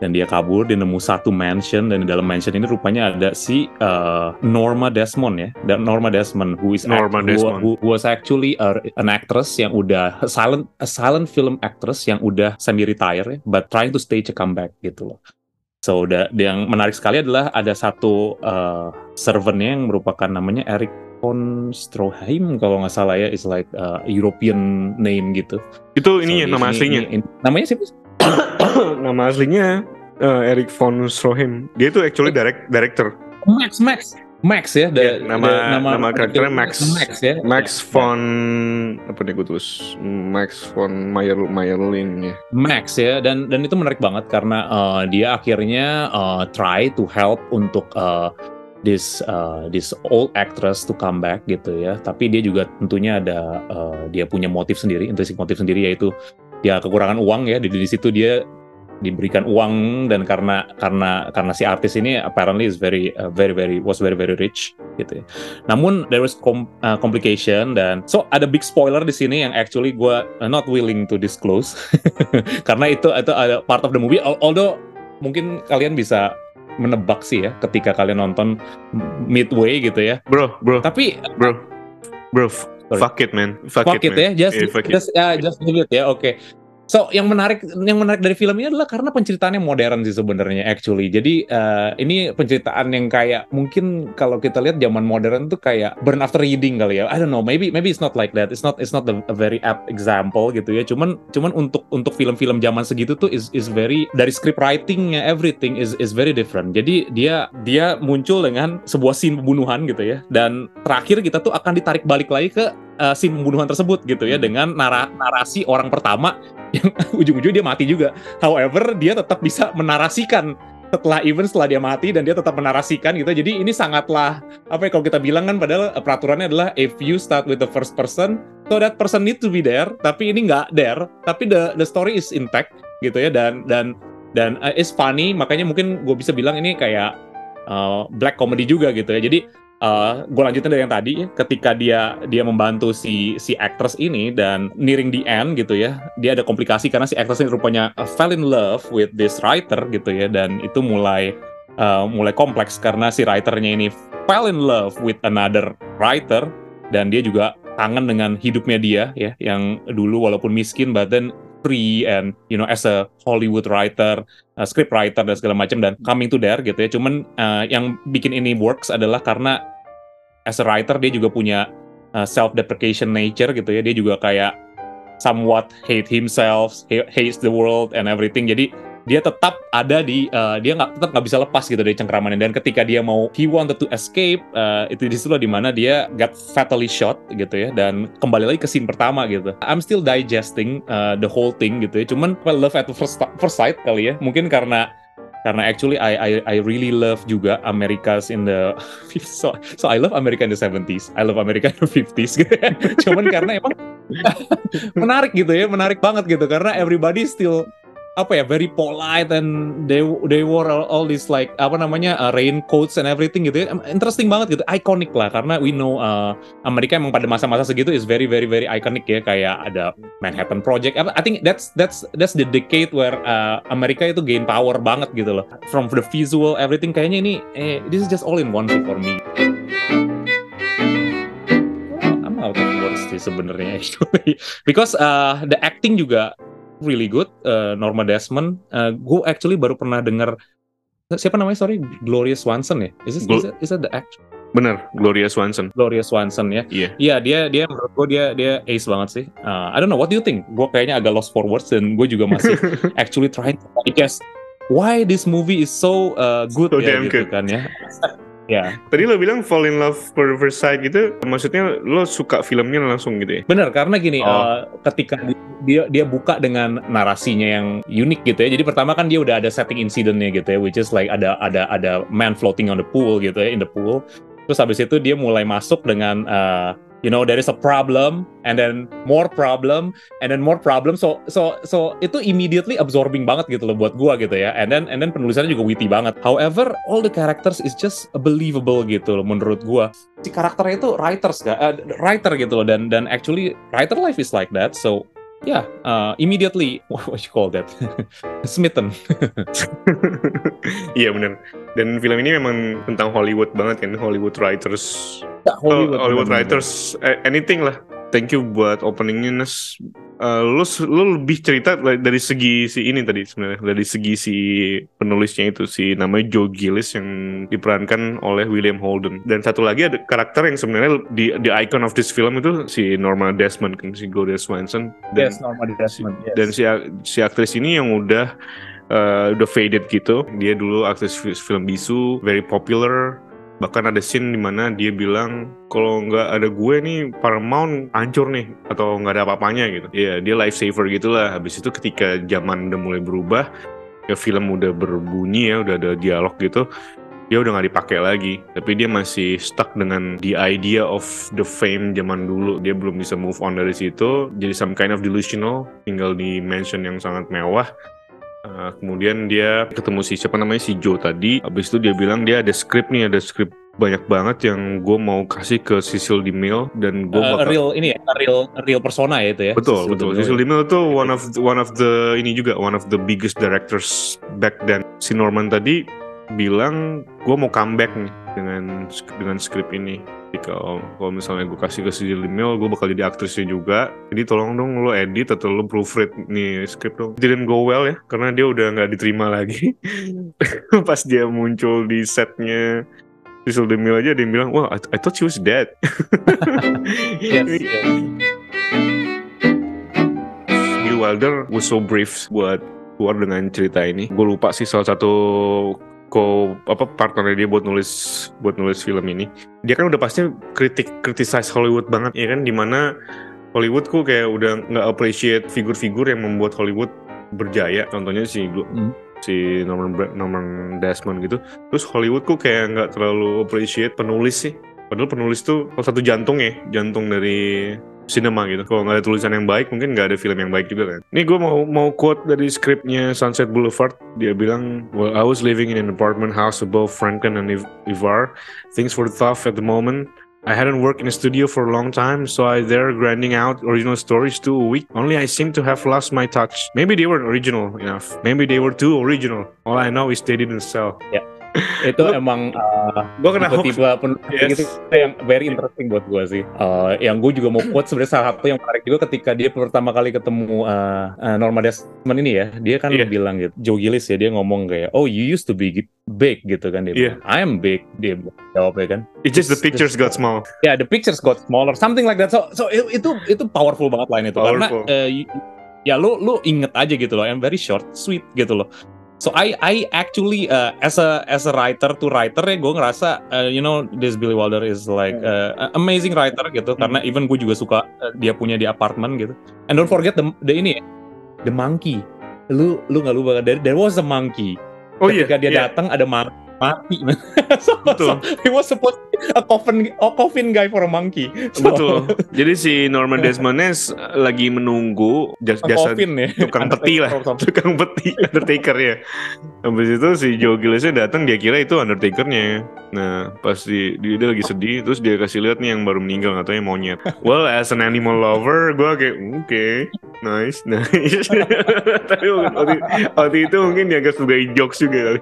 Dan dia kabur, dia nemu satu mansion dan di dalam mansion ini rupanya ada si uh, Norma Desmond ya, dan Norma Desmond who is Norma who- Desmond. who, who was actually a- an actress yang udah a silent a silent film actress yang udah semi retire ya, but trying to stage a comeback gitu loh. So da- yang menarik sekali adalah ada satu uh, servantnya yang merupakan namanya Eric von Stroheim kalau nggak salah ya, is like uh, European name gitu. itu ini ya So, nama ini- aslinya ini- ini- namanya siapa? nama aslinya uh, Eric von Stroheim. Dia tuh actually direct director. Max Max. Max ya, da- Iya, nama- da- nama karakternya Max. Max ya. Max Ya, von apa nih gue tulis? Max von Mayer Mayerlin ya. Max ya dan dan itu menarik banget karena uh, dia akhirnya uh, try to help untuk uh, this uh, this old actress to come back gitu ya. Tapi dia juga tentunya ada uh, dia punya motif sendiri intrinsic motif sendiri yaitu dia kekurangan uang ya. Di, di situ dia diberikan uang dan karena karena karena si artis ini apparently is very uh, very very was very very rich gitu ya. Namun there was com- uh, complication dan so ada big spoiler di sini yang actually gue not willing to disclose karena itu itu ada part of the movie Al- although mungkin kalian bisa menebak sih ya ketika kalian nonton midway gitu ya. bro bro Tapi bro bro Sorry. fuck it man fuck, fuck it, man. ya, just Yeah, fuck it. just ya, just leave it ya. Oke. So yang menarik yang menarik dari film ini adalah karena penceritaannya modern sih sebenarnya actually. Jadi eh, ini penceritaan yang kayak mungkin kalau kita lihat zaman modern tuh kayak burn after reading kali ya. I don't know, maybe maybe it's not like that. It's not it's not a very apt example gitu ya. Cuman cuman untuk untuk film-film zaman segitu tuh is is very dari script writingnya everything is is very different. Jadi dia dia muncul dengan sebuah scene pembunuhan gitu ya. Dan terakhir kita tuh akan ditarik balik lagi ke uh, scene pembunuhan tersebut gitu ya dengan nara- narasi orang pertama yang ujung-ujung dia mati juga. However, dia tetap bisa menarasikan setelah event setelah dia mati dan dia tetap menarasikan gitu. Jadi ini sangatlah apa ya kalau kita bilang kan padahal uh, peraturannya adalah if you start with the first person, so that person need to be there, tapi ini nggak there, tapi the the story is intact gitu ya dan dan dan uh, it's funny makanya mungkin gue bisa bilang ini kayak uh, black comedy juga gitu ya. Jadi uh, gue lanjutin dari yang tadi ketika dia dia membantu si si actress ini dan nearing the end gitu ya dia ada komplikasi karena si actress ini rupanya uh, fell in love with this writer gitu ya dan itu mulai uh, mulai kompleks karena si writernya ini fell in love with another writer dan dia juga kangen dengan hidupnya dia ya yang dulu walaupun miskin but then free and you know as a Hollywood writer, uh, script writer dan segala macam dan coming to there gitu ya. Cuman uh, yang bikin ini works adalah karena as a writer dia juga punya uh, self deprecation nature gitu ya. Dia juga kayak somewhat hate himself, hates the world and everything. Jadi dia tetap ada di uh, dia nggak tetap nggak bisa lepas gitu dari cengkramannya dan ketika dia mau he wanted to escape uh, itu di situ di mana dia got fatally shot gitu ya. Dan kembali lagi ke scene pertama gitu. I'm still digesting uh, the whole thing gitu ya. Cuman well, love at first, first sight kali ya. Mungkin karena karena actually I I I really love juga Americas in the so so I love America in the 70s I love America in the 50s gitu ya. cuman karena emang menarik gitu ya. Menarik banget gitu. Karena everybody still apa ya very polite and they they wore all, all this like apa namanya uh, raincoats and everything gitu ya. Interesting banget gitu iconic lah. Karena we know uh, Amerika emang pada masa-masa segitu is very very very iconic ya. Kayak ada Manhattan Project. I think that's that's that's the decade where uh, Amerika itu gain power banget gitu loh. From the visual everything kayaknya ini eh, this is just all in one for me. I'm out of words sih sebenarnya actually. Because uh, the acting juga really good uh, Norma Desmond. Uh, gue actually baru pernah dengar siapa namanya sorry Gloria Swanson ya? Is, Glo is, that, is that the actor? Bener, Gloria Swanson. Gloria Swanson ya. Iya. Yeah. Iya, dia dia menurut gue dia dia ace banget sih. Uh, I don't know what do you think? Gue kayaknya agak lost for words dan gue juga masih actually trying to guess why this movie is so uh, good so ya gitu good. kan ya. Ya. Tadi lo bilang fall in love for first sight gitu, maksudnya lo suka filmnya langsung gitu ya? Bener, karena gini, Oh. uh, ketika dia dia buka dengan narasinya yang unik gitu ya. Jadi pertama kan dia udah ada setting incidentnya gitu ya, which is like ada ada ada man floating on the pool gitu ya, in the pool. Terus habis itu dia mulai masuk dengan uh, you know there is a problem and then more problem and then more problem. So so so itu immediately absorbing banget gitu loh buat gua gitu ya. And then and then penulisannya juga witty banget. However all the characters is just believable gitu loh menurut gua. Si karakternya itu writers gak uh, writer gitu loh. Dan dan actually writer life is like that. So yeah uh, immediately what you call that smitten Iya bener. Dan film ini memang tentang Hollywood banget kan, Hollywood writers. Ya, Hollywood, Hollywood bener-bener. writers, eh, anything lah. Thank you buat openingnya Nes. Eh, lu lu lebih cerita dari segi si ini tadi sebenarnya dari segi si penulisnya itu si namanya Joe Gillis yang diperankan oleh William Holden. Dan satu lagi ada karakter yang sebenarnya di the icon of this film itu si Norma Desmond kan si Gloria Swanson. Dan yes Norma Desmond yes. dan si si aktris ini yang udah uh, udah faded gitu. Dia dulu aktris fi- film bisu very popular bahkan ada scene di mana dia bilang kalau nggak ada gue nih Paramount hancur nih atau nggak ada apa-apanya gitu. Ya dia lifesaver gitulah. Habis itu ketika zaman udah mulai berubah ya film udah berbunyi ya udah ada dialog gitu dia udah nggak dipakai lagi. Tapi dia masih stuck dengan the idea of the fame zaman dulu. Dia belum bisa move on dari situ. Jadi some kind of delusional tinggal di mansion yang sangat mewah Uh, kemudian dia ketemu si siapa namanya si Joe tadi habis itu dia bilang dia ada skrip nih ada skrip banyak banget yang gue mau kasih ke Cecil DeMille dan gue Uh, bakal real ini ya real real persona ya itu ya Betul, betul. Cecil DeMille itu one of one of the ini juga one of the biggest directors back then. Si Norman tadi bilang gue mau comeback nih dengan dengan skrip ini. Jadi kalau kalau misalnya gue kasih ke Cecil DeMille, gue bakal jadi aktrisnya juga. Jadi tolong dong lo edit atau lo proofread nih skrip dong. Didn't go well ya, karena dia udah nggak diterima lagi. Pas dia muncul di setnya Cecil DeMille aja dia bilang, wah I, I thought she was dead. yes, yes. Bill Wilder was so brave buat keluar dengan cerita ini. Gue lupa sih salah satu ko apa partnernya dia buat nulis buat nulis film ini. Dia kan udah pasti kritik criticize Hollywood banget ya kan di mana Hollywood kok kayak udah nggak appreciate figur-figur yang membuat Hollywood berjaya. Contohnya si Hmm. si Norman Norman Desmond gitu. Terus Hollywood kok kayak nggak terlalu appreciate penulis sih. Padahal penulis tuh salah satu jantung ya, jantung dari cinema gitu. Kalau nggak ada tulisan yang baik, mungkin nggak ada film yang baik juga kan. Ini gue mau mau quote dari skripnya Sunset Boulevard. Dia bilang, Well, I was living in an apartment house above Franken and Iv- Ivar. Things were tough at the moment. I hadn't worked in a studio for a long time, so I there grinding out original stories too a week. Only I seem to have lost my touch. Maybe they weren't original enough. Maybe they were too original. All I know is they didn't sell. Yeah. Itu Gua- emang uh, Gue kena tipe-tipe penulis Yes. gitu yang very interesting buat gue sih. Uh, yang gue juga mau quote sebenarnya salah satu yang menarik juga ketika dia pertama kali ketemu uh, uh, Norma Desmond ini ya, dia kan Iya. bilang gitu, Joe Gillis ya dia ngomong kayak, oh you used to be big gitu kan dia. Bilang. I am big dia jawabnya kan. It's just the pictures got small. Ya, the pictures got smaller, something like that. So, so itu itu powerful banget line itu karena Powerful. eh, y- ya lu lu inget aja gitu loh, and very short, sweet gitu loh. So I I actually uh, as a as a writer to writer ya gue ngerasa uh, you know this Billy Wilder is like uh, amazing writer gitu Hmm. karena even gue juga suka uh, dia punya di apartemen gitu. And don't forget the, the ini ya, the monkey. Lu lu nggak lupa there, there was a monkey. Oh iya. Ketika dia iya. datang ada monkey mati. so, Betul. so he was supposed a coffin a coffin guy for a monkey. So, Betul. Jadi si Norman Desmondnes lagi menunggu jas- jasa coffin ya. tukang peti lah. Tukang peti Undertaker ya. Habis itu si Joe Gillisnya datang dia kira itu Undertakernya. Nah pas di, dia, dia lagi sedih terus dia kasih lihat nih yang baru meninggal katanya monyet. Well as an animal lover gue kayak oke nice nice. Tapi waktu, waktu itu mungkin dianggap sebagai jokes juga kali.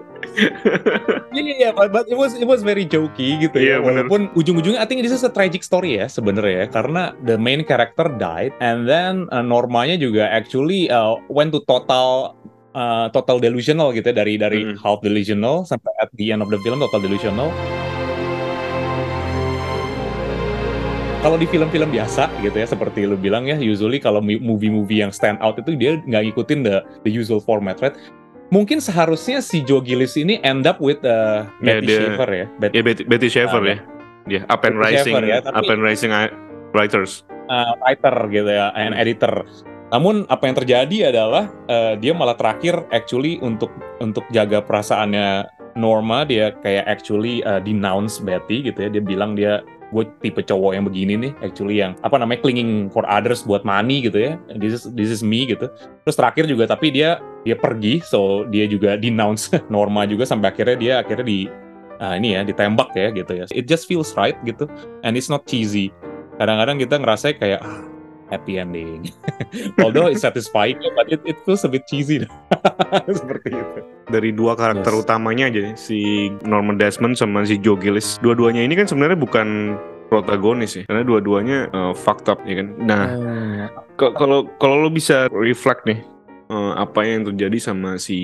Iya iya iya, but, it was it was very jokey gitu Iya, ya. Walaupun ujung-ujungnya I think this is a tragic story ya sebenarnya ya karena the main character died and then uh, Normanya juga actually uh, went to total uh, total delusional gitu ya dari dari Mm. half delusional sampai at the end of the film total delusional. Kalau di film-film biasa gitu ya seperti lu bilang ya usually kalau movie-movie yang stand out itu dia nggak ngikutin the the usual format right. Mungkin seharusnya si Joe Gillis ini end up with uh, Ya, Betty dia- Schaefer ya. Bet- Ya Betty, Betty Schaefer Ah, ya. Dia up and Betty rising, Schaefer ya, tapi- up and rising i- writers. uh, writer gitu ya, and Hmm. editor. Namun apa yang terjadi adalah uh, dia malah terakhir actually untuk untuk jaga perasaannya Norma dia kayak actually uh, denounce Betty gitu ya. Dia bilang dia gue tipe cowok yang begini nih actually yang apa namanya clinging for others buat money gitu ya. This is this is me gitu. Terus terakhir juga tapi dia dia pergi so dia juga denounce Norma juga sampai akhirnya dia akhirnya di ah, ini ya ditembak ya gitu ya. It just feels right gitu and it's not cheesy kadang-kadang kita ngerasa kayak ah, happy ending. Although it's satisfying, but it, it feels a bit cheesy. Seperti itu. dari dua karakter Yes. utamanya aja si Norman Desmond sama si Joe Gillis. Dua-duanya ini kan sebenarnya bukan protagonis ya, karena dua-duanya uh, fucked up ya kan. Nah, k- kalau kalau lo bisa reflect nih eh, apa yang terjadi sama si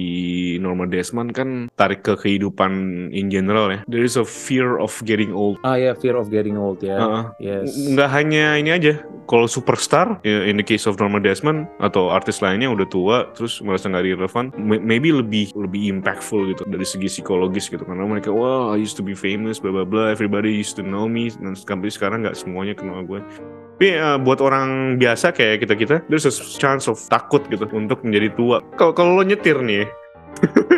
Norman Desmond kan tarik ke kehidupan in general ya. There is a fear of getting old. ah ya, fear of getting old ya. Heeh. yes. nggak hanya ini aja kalau superstar ya, in the case of Norman Desmond atau artis lainnya udah tua terus merasa nggak relevan may- maybe lebih lebih impactful gitu dari segi psikologis gitu karena mereka wah I used to be famous bla bla bla everybody used to know me dan sampai sekarang nggak semuanya kenal gue tapi eh, buat orang biasa kayak kita kita there's a chance of takut gitu untuk menjadi tua. Kalau kalau lo nyetir nih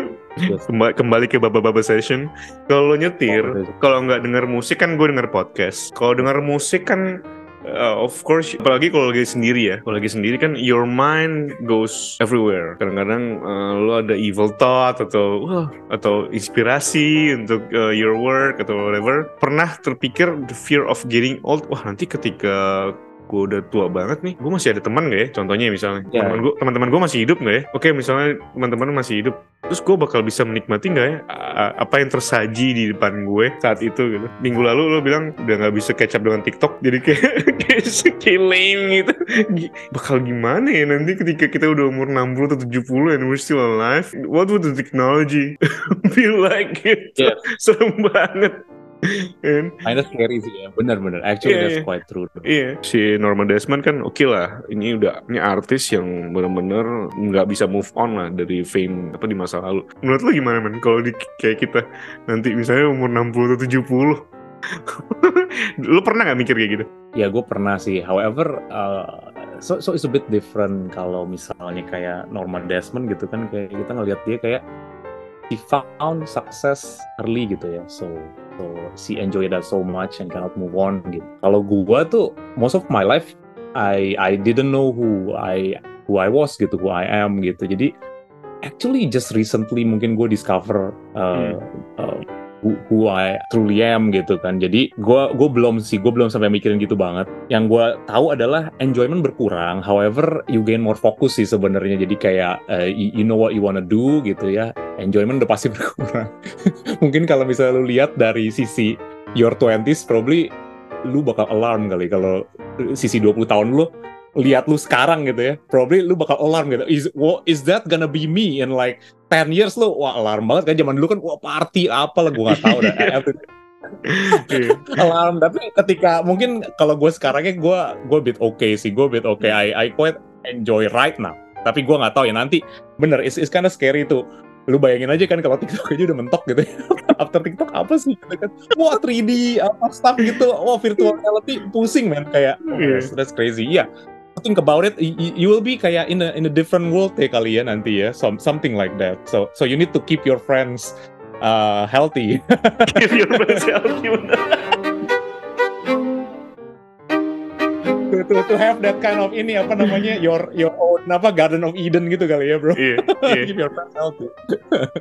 kembali ke baba-baba session. Kalau lo nyetir Oh, kalau nggak denger musik kan gue denger podcast. Kalau denger musik kan uh, of course apalagi kalau lagi sendiri ya. Kalau lagi sendiri kan your mind goes everywhere. Kadang-kadang uh, lo ada evil thought atau wah atau inspirasi untuk uh, your work atau whatever. Pernah terpikir the fear of getting old? Wah nanti ketika gue udah tua banget nih, gue masih ada teman gak ya? Contohnya misalnya, Ya. teman gue teman-teman gue masih hidup gak ya? Oke, misalnya teman-teman masih hidup, terus gue bakal bisa menikmati nggak ya apa yang tersaji di depan gue saat itu gitu minggu lalu lo bilang udah nggak bisa catch up dengan TikTok jadi kayak kayak, lame gitu Gi- bakal gimana ya nanti ketika kita udah umur 60 atau 70 and we're still alive what would the technology be like gitu Yeah. serem banget kan Kinda scary sih ya. Benar-benar. Actually Iya, that's iya. quite true. Iya, si Norman Desmond kan oke lah. Ini udah ini artis yang benar-benar nggak bisa move on lah dari fame apa di masa lalu. Menurut lo gimana man? Kalau di kayak kita nanti misalnya umur 60 atau 70 lo pernah nggak mikir kayak gitu? Ya gue pernah sih. However, uh, so so it's a bit different kalau misalnya kayak Norman Desmond gitu kan kayak kita ngelihat dia kayak he found success early gitu ya. So so she enjoy that so much and cannot move on gitu. Kalau gua tuh most of my life I I didn't know who I who I was gitu, who I am gitu. Jadi actually just recently mungkin gue discover uh, uh, who, who I truly am gitu kan. Jadi gue gue belum sih, gue belum sampai mikirin gitu banget. Yang gue tahu adalah enjoyment berkurang. However, you gain more focus sih sebenarnya. Jadi kayak uh, you, know what you wanna do gitu ya. Enjoyment udah pasti berkurang. Mungkin kalau misalnya lu lihat dari sisi your 20s, probably lu bakal alarm kali kalau sisi 20 tahun lu lihat lu sekarang gitu ya, probably lu bakal alarm gitu. Is what is that gonna be me in like 10 years lu? Wah, alarm banget kan zaman dulu kan wah party apa lah gua nggak tahu dah. alarm tapi ketika mungkin kalau gue sekarangnya gue gue bit oke okay sih gue bit oke okay. I I quite enjoy right now tapi gue nggak tahu ya nanti bener it's, it's kind of scary tuh lu bayangin aja kan kalau TikTok aja udah mentok gitu ya. After TikTok apa sih gitu kan. Wah 3D apa stuff gitu. Wah virtual reality pusing man kayak oh, yeah. that's, that's crazy. Iya. Yeah think about it, you, you will be kayak in a in a different world ya kali ya nanti ya, some something like that. So so you need to keep your friends uh, healthy. keep your friends healthy. to, to, to have that kind of ini apa namanya your your own apa Garden of Eden gitu kali ya bro. Iya. Yeah, yeah. Keep your friends healthy.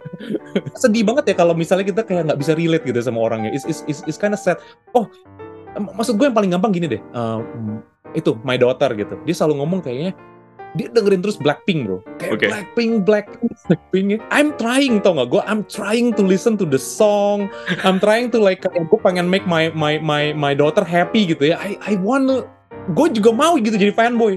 Sedih banget ya kalau misalnya kita kayak nggak bisa relate gitu sama orangnya. Is is is, is kind of sad. Oh, maksud gue yang paling gampang gini deh. Uh, itu my daughter gitu. Dia selalu ngomong kayaknya dia dengerin terus Blackpink bro. Kayak okay. Blackpink Blackpink Blackpink. I'm trying tau gak gue I'm trying to listen to the song. I'm trying to like kayak gue pengen make my my my my daughter happy gitu ya. I I wanna gue juga mau gitu jadi fanboy.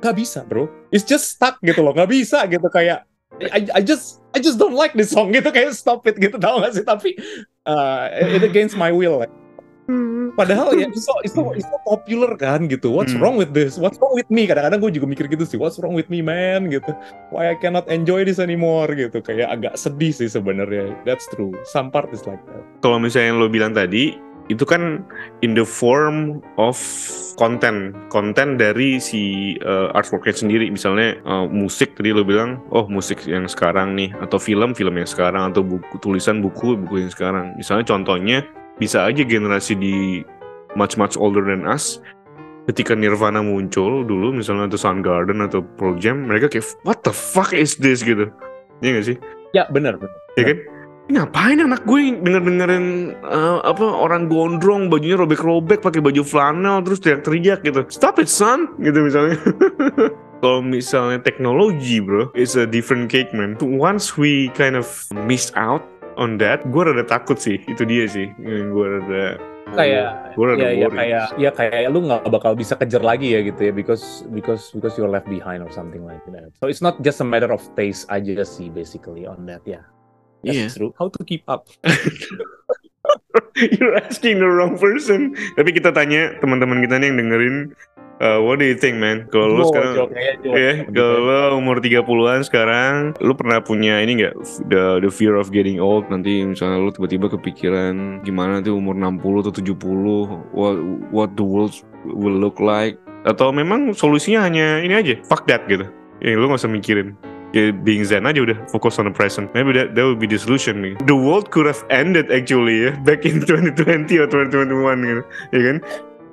Gak bisa bro. It's just stuck gitu loh. Gak bisa gitu kayak I, I just I just don't like this song gitu. Kayak stop it gitu. Tau gak sih? Tapi uh, it against my will like. Padahal ya itu itu itu popular kan gitu. What's hmm. wrong with this? What's wrong with me? Kadang-kadang gue juga mikir gitu sih. What's wrong with me man gitu. Why I cannot enjoy this anymore gitu. Kayak agak sedih sih sebenarnya. That's true. Some part is like that. Kalau misalnya yang lo bilang tadi itu kan in the form of konten konten dari si uh, artworknya sendiri misalnya uh, musik tadi lo bilang oh musik yang sekarang nih atau film film yang sekarang atau buku tulisan buku buku yang sekarang misalnya contohnya bisa aja generasi di much much older than us ketika Nirvana muncul dulu misalnya atau Soundgarden atau Pearl Jam mereka kayak what the fuck is this gitu Iya gak sih? Ya benar. Ya kan? Ngapain anak gue denger dengerin uh, apa orang gondrong bajunya robek-robek pakai baju flanel terus teriak-teriak gitu. Stop it son gitu misalnya. Kalau misalnya teknologi bro, it's a different cake man. Once we kind of miss out on that gue rada takut sih itu dia sih gue rada kayak gue rada ya, ya kayak ya kayak lu nggak bakal bisa kejar lagi ya gitu ya because because because you're left behind or something like that so it's not just a matter of taste aja sih basically on that ya yeah. That's yeah. true. How to keep up? You're asking the wrong person. Tapi kita tanya teman-teman kita nih yang dengerin Uh, what do you think, man? Kalau lu sekarang, ya, yeah, kalau lu umur 30-an sekarang, lu pernah punya ini nggak the the fear of getting old nanti misalnya lu tiba-tiba kepikiran gimana tuh umur 60 atau 70 what what the world will look like atau memang solusinya hanya ini aja, fuck that gitu. Ya lu gak usah mikirin ya, being zen aja udah fokus on the present. Maybe that that would be the solution nih. The world could have ended actually ya back in 2020 or 2021 gitu, ya kan?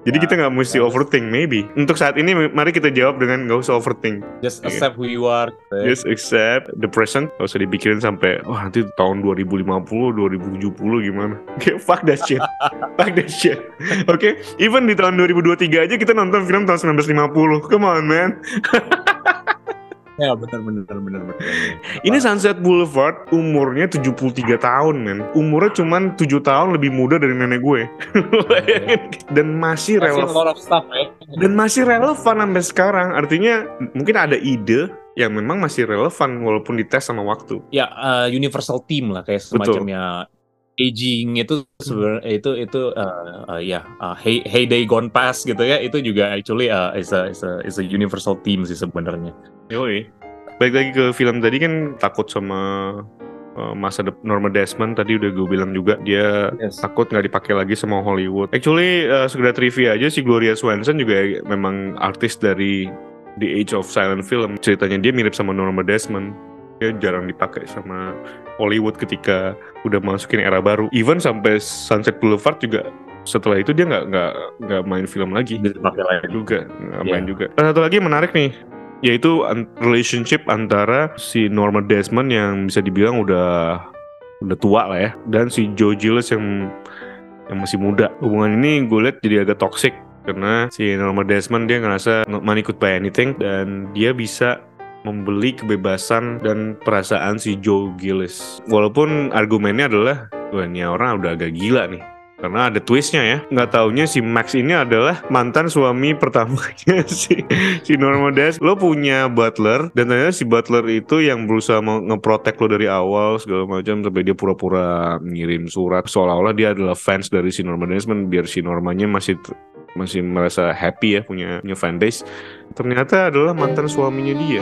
Jadi kita nggak mesti overthink, maybe. Untuk saat ini, mari kita jawab dengan nggak usah overthink. Just iya. accept who you are. Just accept the present. Gak usah dipikirin sampai, wah oh, nanti tahun 2050, 2070 gimana. Okay, fuck that shit. fuck that shit. Oke, okay? even di tahun 2023 aja kita nonton film tahun 1950. Come on, man. Ya benar benar benar benar. Ini Sunset Boulevard umurnya 73 tahun men. Umurnya cuma 7 tahun lebih muda dari nenek gue. Dan masih relevan. Ya. Dan masih relevan sampai sekarang. Artinya mungkin ada ide yang memang masih relevan walaupun dites sama waktu. Ya uh, universal team lah kayak semacamnya aging itu sebenarnya itu itu uh, uh, ya yeah, uh, hey, heyday gone past gitu ya itu juga actually uh, is a is a is a universal theme sih sebenarnya. Yoi. Baik lagi ke film tadi kan takut sama uh, masa Norma Desmond tadi udah gue bilang juga dia yes. takut nggak dipakai lagi sama Hollywood. Actually uh, sekedar trivia aja si Gloria Swanson juga memang artis dari The Age of Silent Film. Ceritanya dia mirip sama Norma Desmond. Dia jarang dipakai sama Hollywood ketika udah masukin era baru. Even sampai Sunset Boulevard juga setelah itu dia nggak nggak nggak main film lagi. Dipakai lagi juga, nggak yeah. main juga. Satu lagi menarik nih, yaitu relationship antara si Norma Desmond yang bisa dibilang udah udah tua lah ya dan si Joe Gillis yang yang masih muda. Hubungan ini gue lihat jadi agak toxic karena si Norma Desmond dia ngerasa not money could buy anything dan dia bisa membeli kebebasan dan perasaan si Joe Gillis walaupun argumennya adalah wah ini orang udah agak gila nih karena ada twistnya ya. Nggak taunya si Max ini adalah mantan suami pertamanya si si Norma Des. Lo punya butler dan ternyata si butler itu yang berusaha mau ngeprotek lo dari awal segala macam sampai dia pura-pura ngirim surat. Seolah-olah dia adalah fans dari si Norma Desmond biar si Normanya masih masih merasa happy ya punya punya fanbase ternyata adalah mantan suaminya dia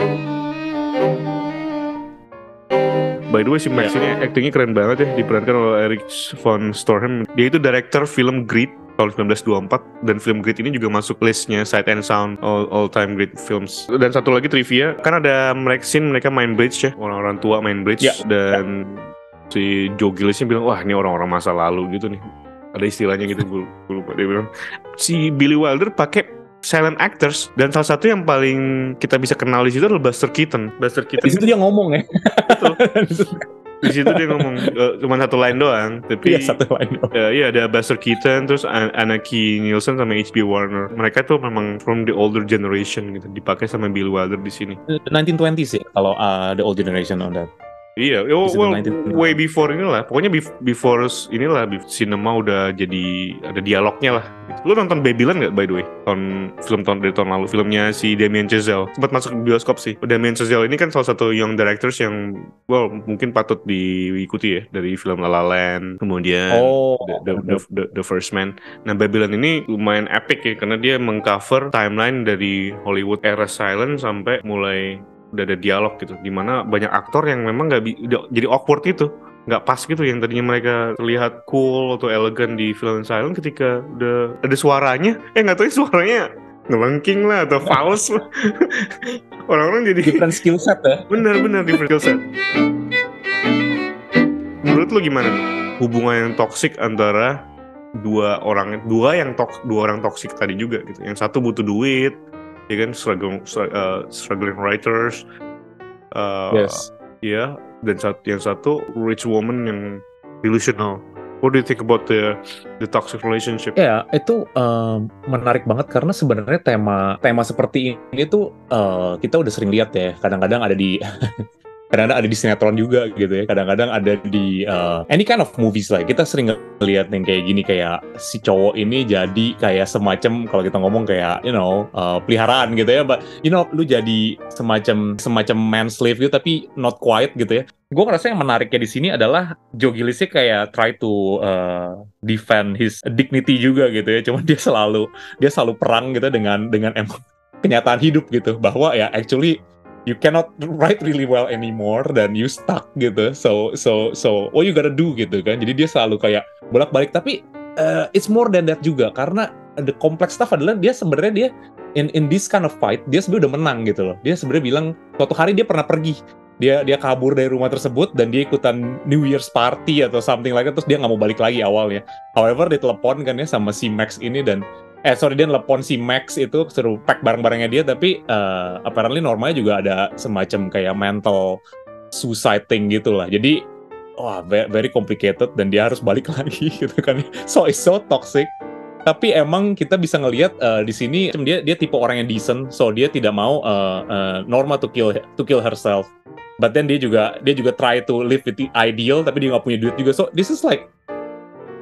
By the way si Max ini actingnya keren banget ya diperankan oleh Eric von Storhem. Dia itu director film Greed tahun 1924 dan film Greed ini juga masuk listnya Sight and Sound all, all time great films. Dan satu lagi trivia kan ada scene mereka main bridge ya orang-orang tua main bridge Ya. dan si Joe Gillisnya bilang wah ini orang-orang masa lalu gitu nih. Ada istilahnya gitu gue lupa dia bilang si Billy Wilder pakai silent actors dan salah satu yang paling kita bisa kenal di situ adalah Buster Keaton. Buster Keaton Di situ dia ngomong ya. di situ dia ngomong eh, cuma satu line doang tapi Iya satu lain. eh, iya ada Buster Keaton terus An- Anaki Nielsen sama H.B. Warner mereka tuh memang from the older generation gitu dipakai sama Bill Wilder di sini 1920s ya kalau uh, the old generation on that. Iya oh, well 1920s? way before inilah. Pokoknya bef- before inilah cinema udah jadi ada dialognya lah. Lu nonton Babylon nggak by the way? Tahun film tahun dari tahun lalu. Filmnya si Damien Chazelle. Sempat masuk ke bioskop sih. Damien Chazelle ini kan salah satu young directors yang well mungkin patut diikuti ya. Dari film La La Land kemudian Oh, the, the, the, the, the First Man. Nah Babylon ini lumayan epic ya karena dia mengcover timeline dari Hollywood era silent sampai mulai udah ada dialog gitu, di mana banyak aktor yang memang nggak jadi awkward gitu, nggak pas gitu yang tadinya mereka terlihat cool atau elegan di film silent ketika udah ada suaranya, eh nggak tahu ya suaranya ngelengking lah atau false lah. Orang-orang jadi different skill set ya. bener-bener different skill set. Menurut lu gimana hubungan yang toksik antara dua orang dua yang tok dua orang toksik tadi juga gitu. Yang satu butuh duit, ya kan struggle uh, struggling writers, uh, Yes. ya dan satu yang satu rich woman yang delusional. What do you think about the the toxic relationship? Ya, itu um, menarik banget karena sebenarnya tema tema seperti ini tuh uh, kita udah sering lihat ya. Kadang-kadang ada di kadang-kadang ada di sinetron juga gitu ya. Kadang-kadang ada di uh, any kind of movies lah. Kita sering ngeliat yang kayak gini kayak si cowok ini jadi kayak semacam kalau kita ngomong kayak you know uh, peliharaan gitu ya. But you know lu jadi semacam semacam man slave gitu tapi not quite gitu ya. Gue ngerasa yang menariknya di sini adalah Joe Gillisnya kayak try to uh, defend his dignity juga gitu ya. Cuman dia selalu dia selalu perang gitu dengan dengan emang kenyataan hidup gitu bahwa ya actually you cannot write really well anymore dan you stuck gitu. So so so what you gotta do gitu kan. Jadi dia selalu kayak bolak-balik tapi uh, it's more than that juga karena the complex stuff adalah dia sebenarnya dia in in this kind of fight dia sebenarnya udah menang gitu loh. Dia sebenarnya bilang suatu hari dia pernah pergi dia dia kabur dari rumah tersebut dan dia ikutan New Year's party atau something like that terus dia nggak mau balik lagi awalnya. However ditelepon kan ya sama si Max ini dan eh sorry dia telepon si Max itu suruh pack barang-barangnya dia tapi uh, apparently normalnya juga ada semacam kayak mental suicide thing gitu lah. Jadi wah ve- very complicated dan dia harus balik lagi gitu kan. So it's so toxic. Tapi emang kita bisa ngelihat uh, di sini dia dia tipe orang yang decent, so dia tidak mau uh, uh, Norma to kill to kill herself. But then dia juga dia juga try to live with the ideal, tapi dia nggak punya duit juga. So this is like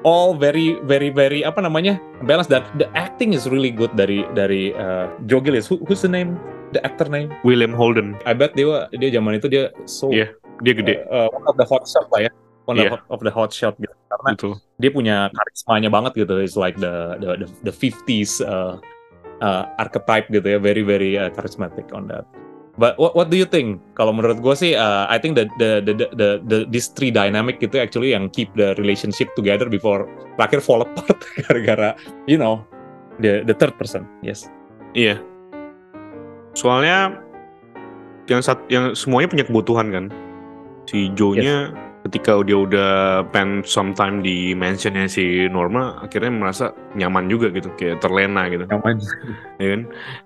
all very very very apa namanya balance dan the acting is really good dari dari uh, Joe Gillis. Who, who's the name? The actor name? William Holden, I bet dia dia zaman itu dia so Iya, dia gede, uh, uh, one of the hot shot lah ya. One Iya. of, of the hot shot gitu. Karena betul. dia punya karismanya banget gitu. It's like the the the, the 50s uh, uh, archetype gitu ya, very very uh, charismatic on that. But what what do you think? Kalau menurut gue sih, uh, I think the the, the the the the these three dynamic itu actually yang keep the relationship together before terakhir fall apart gara-gara you know the the third person. Yes. Iya. Soalnya yang sat, yang semuanya punya kebutuhan kan. Si Joe-nya ketika dia udah spend some time di mansionnya si Norma akhirnya merasa nyaman juga gitu kayak terlena gitu. Nyaman. ya kan?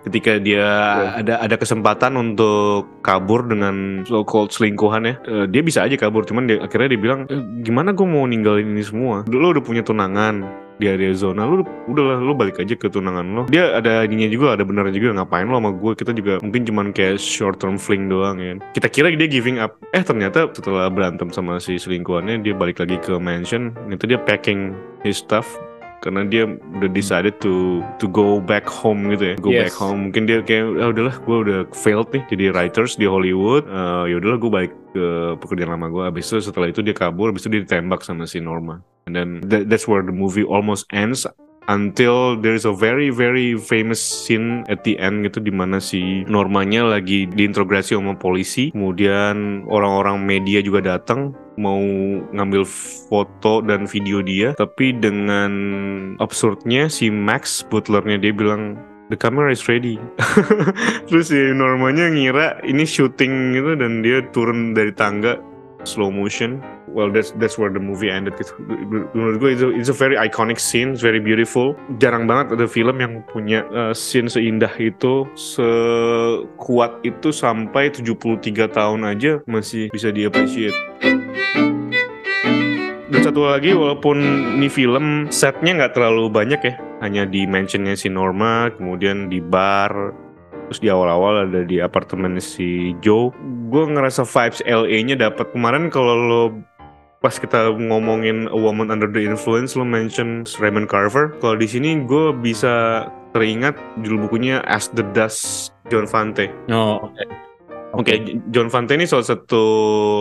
Ketika dia ada ada kesempatan untuk kabur dengan so called selingkuhan ya eh, dia bisa aja kabur. Cuman dia akhirnya dia bilang "Eh, gimana gue mau ninggalin ini semua? Dulu udah punya tunangan di Arizona lu udahlah lu balik aja ke tunangan lo. Dia ada ininya juga ada benernya juga ngapain lo sama gue kita juga mungkin cuman kayak short term fling doang ya. Kita kira dia giving up. Eh ternyata setelah berantem sama si selingkuhannya dia balik lagi ke mansion itu dia packing his stuff karena dia udah decided to to go back home gitu ya. Go Yes. back home. Mungkin dia kayak ah, udahlah gue udah failed nih jadi writers di Hollywood. Eh, ya udahlah gue balik ke pekerjaan lama gue abis itu setelah itu dia kabur abis itu dia ditembak sama si Norma. And then that, that's where the movie almost ends until there is a very very famous scene at the end gitu di mana si Normanya lagi diinterogasi sama polisi. Kemudian orang-orang media juga datang mau ngambil foto dan video dia. Tapi dengan absurdnya si Max butlernya dia bilang the camera is ready. Terus si Normanya ngira ini syuting gitu dan dia turun dari tangga slow motion. Well that's that's where the movie ended. Menurut gue it's it's a very iconic scene. It's very beautiful. Jarang banget ada film yang punya uh, scene seindah itu. Sekuat itu sampai 73 tahun aja masih bisa di appreciate dan satu lagi walaupun ini film setnya nggak terlalu banyak ya. Hanya di mansionnya si Norma kemudian di bar terus di awal-awal ada di apartemen si Joe. Gue ngerasa vibes LA-nya dapat kemarin kalau lo pas kita ngomongin A Woman Under the Influence lo mention Raymond Carver. Kalau di sini gue bisa teringat judul bukunya As the Dust John Fante. Oh, oke. Oke, John Fante ini salah satu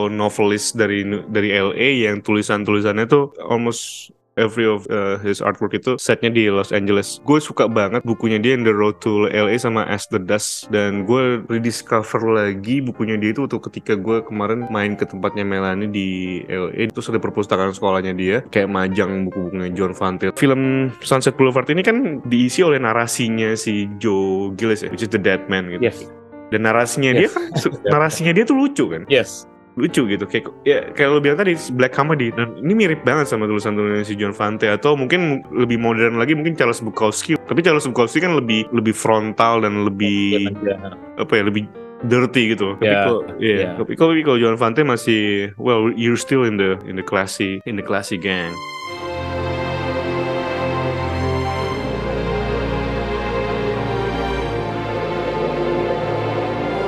novelis dari dari LA yang tulisan-tulisannya tuh almost every of uh, his artwork itu setnya di Los Angeles. Gue suka banget bukunya dia In the Road to LA sama As the Dust dan gue rediscover lagi bukunya dia itu waktu ketika gue kemarin main ke tempatnya Melanie di LA terus ada perpustakaan sekolahnya dia kayak majang buku-bukunya John Fante. Film Sunset Boulevard ini kan diisi oleh narasinya si Joe Gillis ya, which is the Dead Man gitu. Yes. Dan narasinya dia Yes. kan su- narasinya dia tuh lucu kan. Yes. Lucu gitu kayak ya kayak lo bilang tadi black comedy dan ini mirip banget sama tulisan-tulisan si John Fante atau mungkin lebih modern lagi mungkin Charles Bukowski. Tapi Charles Bukowski kan lebih lebih frontal dan lebih Ya. apa ya lebih dirty gitu. Tapi Ya, kalau iya, ya. tapi kalau Fante masih well you're still in the in the classy in the classy gang.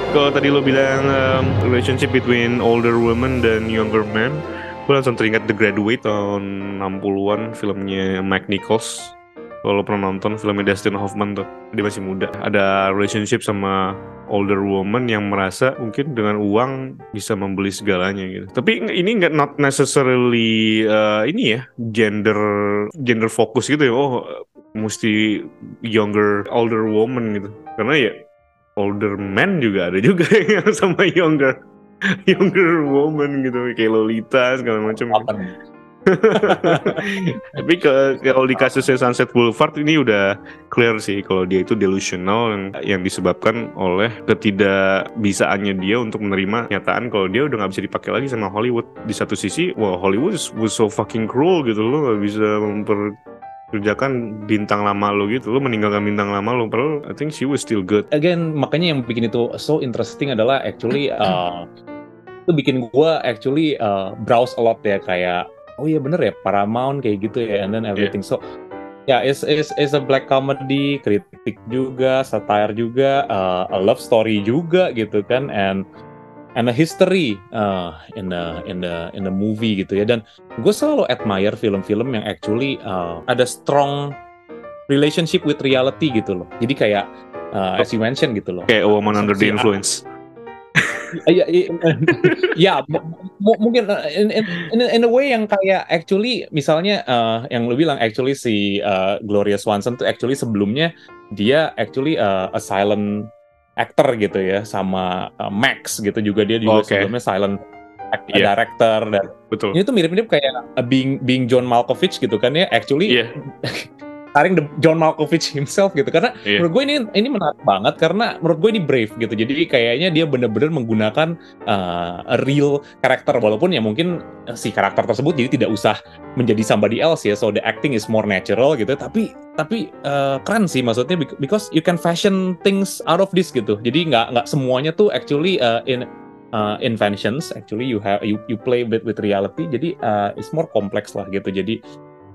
Kalau tadi lo bilang um, relationship between older women dan younger men, gue langsung teringat The Graduate tahun 60-an filmnya Mike Nichols. Kalau pernah nonton filmnya Dustin Hoffman tuh, dia masih muda. Ada relationship sama older woman yang merasa mungkin dengan uang bisa membeli segalanya gitu. Tapi ini nggak not necessarily uh, ini ya gender gender fokus gitu ya. Oh mesti younger older woman gitu. Karena ya older man juga ada juga yang sama younger younger woman gitu kayak Lolita segala macam. Nih? Tapi ke, kalau di kasusnya Sunset Boulevard ini udah clear sih kalau dia itu delusional yang, yang disebabkan oleh ketidakbisaannya dia untuk menerima nyataan kalau dia udah nggak bisa dipakai lagi sama Hollywood. Di satu sisi, wah Hollywood was so fucking cruel gitu lo nggak bisa memperkerjakan bintang lama lo gitu lo meninggalkan bintang lama lo padahal I think she was still good. again makanya yang bikin itu so interesting adalah actually uh, itu bikin gua actually uh, browse a lot ya kayak oh iya bener ya Paramount kayak gitu ya and then everything so ya yeah, it's, it's, it's a black comedy kritik juga satire juga uh, a love story juga gitu kan and and a history uh, in the in the in the movie gitu ya. Dan gue selalu admire film-film yang actually uh, ada strong relationship with reality gitu loh. Jadi kayak uh, as you mentioned gitu loh. Kayak A Woman Under the Influence. Iya, iya, ya mu- mungkin uh, in, in, in, in a way yang kayak actually misalnya uh, yang lu bilang actually si uh, Gloria Swanson tuh actually sebelumnya dia actually uh, a silent actor gitu ya sama uh, Max gitu juga dia juga Oke. sebelumnya silent act- Iya. director dan Betul. ini tuh mirip-mirip kayak uh, being being John Malkovich gitu kan ya actually Iya. hiring the John Malkovich himself gitu. Karena Iya. menurut gue ini ini menarik banget karena menurut gue ini brave gitu. Jadi kayaknya dia bener-bener menggunakan uh, a real karakter walaupun ya mungkin uh, si karakter tersebut jadi tidak usah menjadi somebody else ya. So the acting is more natural gitu. Tapi tapi uh, keren sih maksudnya bec- because you can fashion things out of this gitu. Jadi nggak nggak semuanya tuh actually uh, in uh, inventions. Actually you have you you play with with reality. Jadi uh, it's more complex lah gitu. Jadi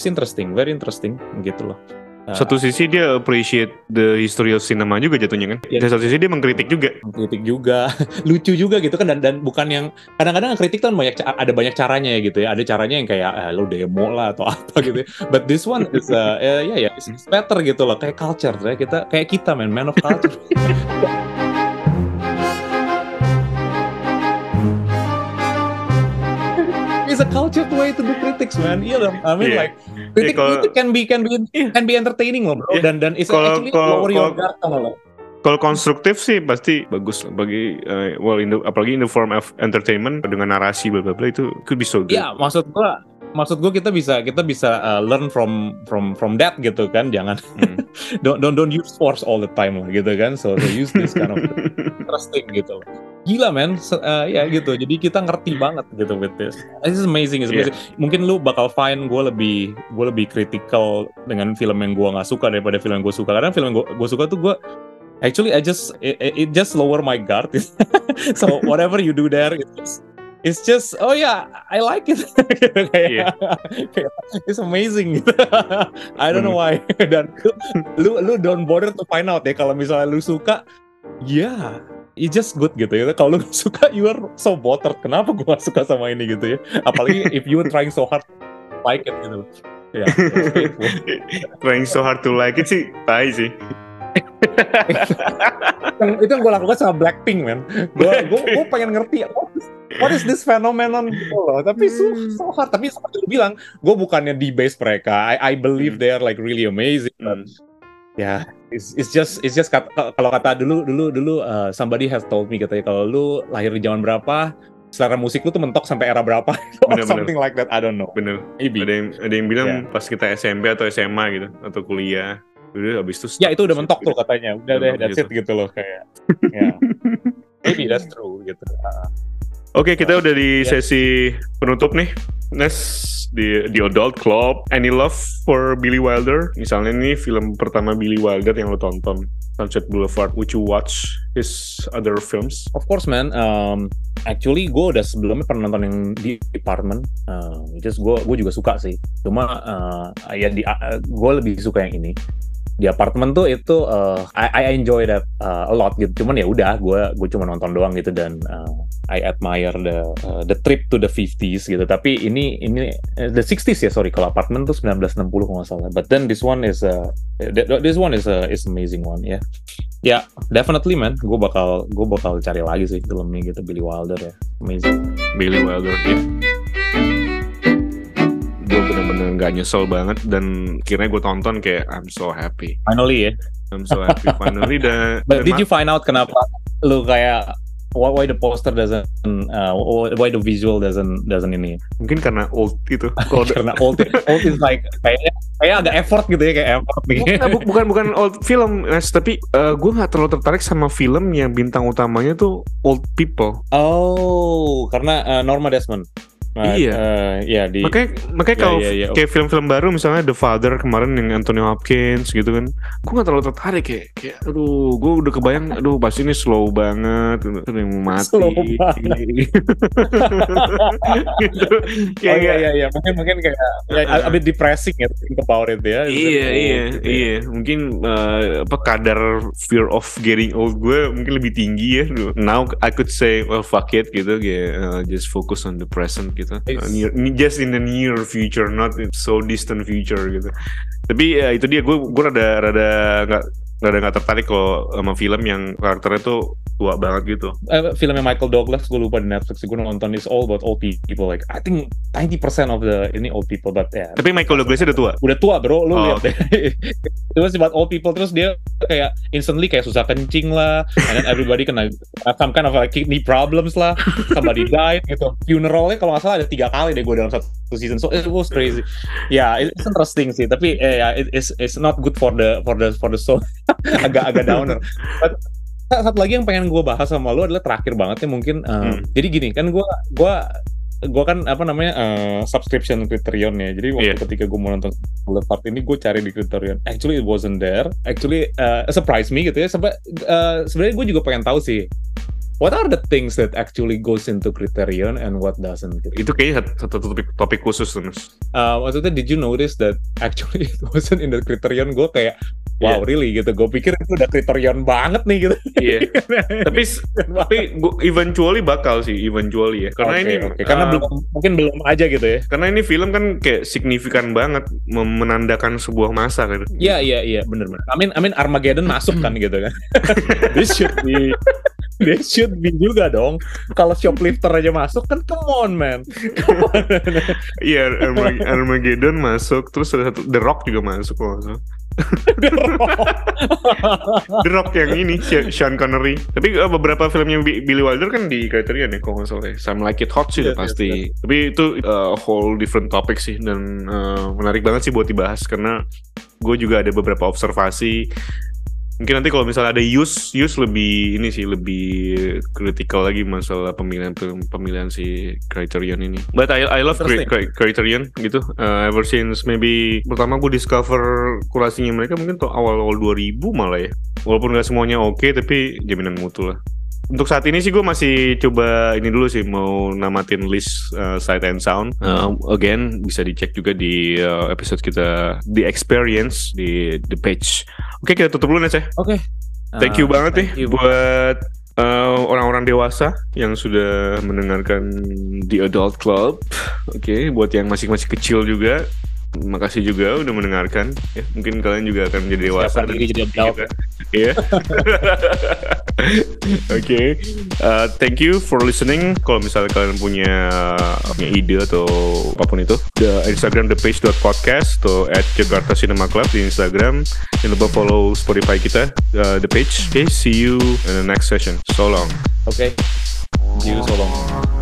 it's interesting very interesting gitu loh Uh, Satu sisi dia appreciate the history of cinema juga jatuhnya kan. Dan satu sisi dia mengkritik juga. kritik juga lucu juga gitu kan dan dan bukan yang kadang-kadang kritik kan banyak ada banyak caranya ya gitu ya ada caranya yang kayak eh, lo demo lah atau apa gitu ya. but this one is uh, ya ya ya it's it's better gitu loh kayak culture ya kita kayak kita man man of culture a cultured way to do critics, man. Iya dong. I mean Iya. like kritik kalau- itu can be can be can be entertaining loh, bro. Iya. Dan dan it's Kalau- actually kalau- lower your guard tau nggak lo. Kalau konstruktif sih pasti bagus bagi uh, well in the- apalagi in the form of entertainment dengan narasi bla bla bla itu could be so good. Iya, maksud gua maksud gua kita bisa kita bisa uh, learn from from from that gitu kan. Jangan Hmm. don't don't don't use force all the time lah gitu kan. So, so use this kind of interesting gitu. Gila men, uh, ya gitu. Jadi kita ngerti banget gitu with this. This is amazing, it's amazing. Mungkin lu bakal find gue lebih gue lebih critical dengan film yang gua nggak suka daripada film yang gue suka. Karena film yang gue gue suka tuh gue actually I just it, it- just lower my guard. so whatever you do there, it's just, it's just oh yeah I like it. Kayak, kayak, it's amazing gitu. I don't know why. Dan lu, lu don't bother to find out ya kalau misalnya lu suka, ya it's just good gitu ya. Kalau lu gak suka, you are so bothered. Kenapa gua gak suka sama ini gitu ya? Apalagi if you trying so hard to like it gitu. Ya. Trying so hard to like it sih, tai sih. yang, itu yang gue lakukan sama Blackpink man gue gue gue pengen ngerti what is, what is this phenomenon gitu loh tapi so, so hard tapi seperti lu bilang gue bukannya debase mereka I, I believe Hmm. they are like really amazing but ya it's, it's just it's just kata, kalau kata dulu dulu dulu uh, somebody has told me katanya kalau lu lahir di zaman berapa selera musik lu tuh mentok sampai era berapa or Bener-bener. something like that I don't know Bener. maybe Ada yang ada yang bilang Ya. pas kita SMP atau SMA gitu atau kuliah. Udah habis itu ya itu udah mentok tuh katanya udah deh that's gitu. it gitu loh kayak ya maybe that's true gitu Uh, Oke, kita udah di Ya. sesi penutup nih. Nes di di Adult Club. Any love for Billy Wilder? Misalnya nih film pertama Billy Wilder yang lo tonton, Sunset Boulevard. Would you watch his other films? Of course man, um, actually gue udah sebelumnya pernah nonton yang di Department, uh, which is gue gue juga suka sih. Cuma uh, ya uh, gue lebih suka yang ini. Di apartemen tuh itu uh, I, I enjoy that uh, a lot gitu. Cuman ya udah gue gue cuma nonton doang gitu dan uh, I admire the uh, the trip to the 50s gitu. Tapi ini ini eh, the 60s ya sorry kalau apartemen tuh 1960 kalau nggak salah. But then this one is uh, th- this one is a is amazing one ya. Ya, definitely man. Gue bakal gue bakal cari lagi sih filmnya gitu Billy Wilder ya. Amazing. Billy Wilder, ya. Gue bener-bener gak nyesel banget dan akhirnya gue tonton kayak I'm so happy. Finally ya. I'm so happy finally dan But did you find out kenapa lu kayak why, why the poster doesn't uh, why the visual doesn't doesn't ini mungkin karena old gitu. Kalau karena old old is like kayaknya kayak agak effort gitu ya kayak effort nih. Bukan, bu- bukan bukan old film, Nes, tapi gue nggak terlalu tertarik sama film yang bintang utamanya tuh old people. Oh, karena uh, Norma Desmond. Nah, Iya. uh, ya di Makanya makanya Ya, kalau ya, ya. kayak film-film baru misalnya The Father kemarin yang Anthony Hopkins gitu kan, gue nggak terlalu tertarik kayak kayak aduh gue udah kebayang aduh pasti ini slow banget, yang mau mati. Slow banget. gitu. Oh Kayak iya iya iya mungkin mungkin kayak ya, a, bit depressing ya think about it ya. Iya Oh, iya gitu ya. iya mungkin eh, apa kadar fear of getting old gue mungkin lebih tinggi ya now I could say well fuck it gitu kayak eh, just focus on the present gitu It's- near, just in the near future not in so distant future gitu. Tapi ya itu dia gue gue rada rada nggak rada nggak tertarik kalau sama film yang karakternya tuh tua banget gitu. Eh, filmnya Michael Douglas gue lupa di Netflix. Gue nonton is all about old people. Like I think 90% of the ini old people but yeah. Tapi Michael Douglas udah tua. udah tua bro. Lu Oh, lihat deh. Itu was about old people. Terus dia kayak instantly kayak susah kencing lah. And then everybody kena some kind of like kidney problems lah. Somebody died gitu. Funeralnya kalau nggak salah ada tiga kali deh gue dalam satu season. So it was crazy. Ya yeah, it's interesting sih. Tapi eh, ya it, it's it's not good for the for the for the soul agak agak downer. Satu lagi yang pengen gue bahas sama lu adalah terakhir banget ya mungkin uh, Hmm. jadi gini kan gue gua gue kan apa namanya uh, subscription Criterion ya. Jadi waktu Iya. ketika gue mau nonton Boulevard ini gue cari di Criterion. Actually it wasn't there. Actually uh, surprise me gitu ya. Sampai uh, sebenarnya gue juga pengen tahu sih what are the things that actually goes into Criterion and what doesn't gitu. Itu kayaknya satu, topik, topik khusus tuh, Mas. Uh, maksudnya did you notice that actually it wasn't in the Criterion gue kayak wow really gitu gue pikir itu udah Criterion banget nih gitu Iya. tapi tapi gua eventually bakal sih, eventually ya. Karena Oke, ini oke. karena uh, belum mungkin belum aja gitu ya karena ini film kan kayak signifikan banget menandakan sebuah masa gitu. Iya iya iya bener bener. I mean I mean Armageddon masuk kan gitu kan. This should be This should be juga dong. Kalau shoplifter aja masuk kan come on man. Iya, Armag- Armageddon masuk, terus ada satu The Rock juga masuk kalau nggak salah. The Rock yang ini Sean Connery. Tapi uh, beberapa filmnya Bi- Billy Wilder kan di Criterion ya kalau nggak salah. ya. Some Like It Hot sih udah pasti. Tapi itu uh, whole different topic sih dan uh, menarik banget sih buat dibahas karena gue juga ada beberapa observasi. Mungkin nanti kalau misalnya ada use, use lebih ini sih lebih kritikal lagi masalah pemilihan pemilihan si Criterion ini. But I I love Cri-. Cri- Criterion gitu. Uh, ever since maybe pertama gue discover kurasinya mereka mungkin tuh awal-awal 2000 malah ya. Walaupun nggak semuanya oke tapi jaminan mutu lah. Untuk saat ini sih gue masih coba ini dulu sih mau namatin list uh, sight and sound. Uh, again bisa dicek juga di uh, episode kita The Experience di the page. Oke kita tutup dulu Nes ya. Oke. Thank you Uh, banget nih thank you. buat uh, orang-orang dewasa yang sudah mendengarkan The Adult Club. Oke, buat yang masih masih kecil juga, makasih juga udah mendengarkan. Ya, mungkin kalian juga akan menjadi dewasa. Diri jadi adult. Iya. Oke, Uh, thank you for listening. Kalau misalnya kalian punya, punya ide atau apa pun itu, the Instagram the page podcast atau at Jakarta Cinema Club di Instagram. Jangan lupa follow Spotify kita, uh, the page. Okay, see you in the next session. So long. Oke. See you so long.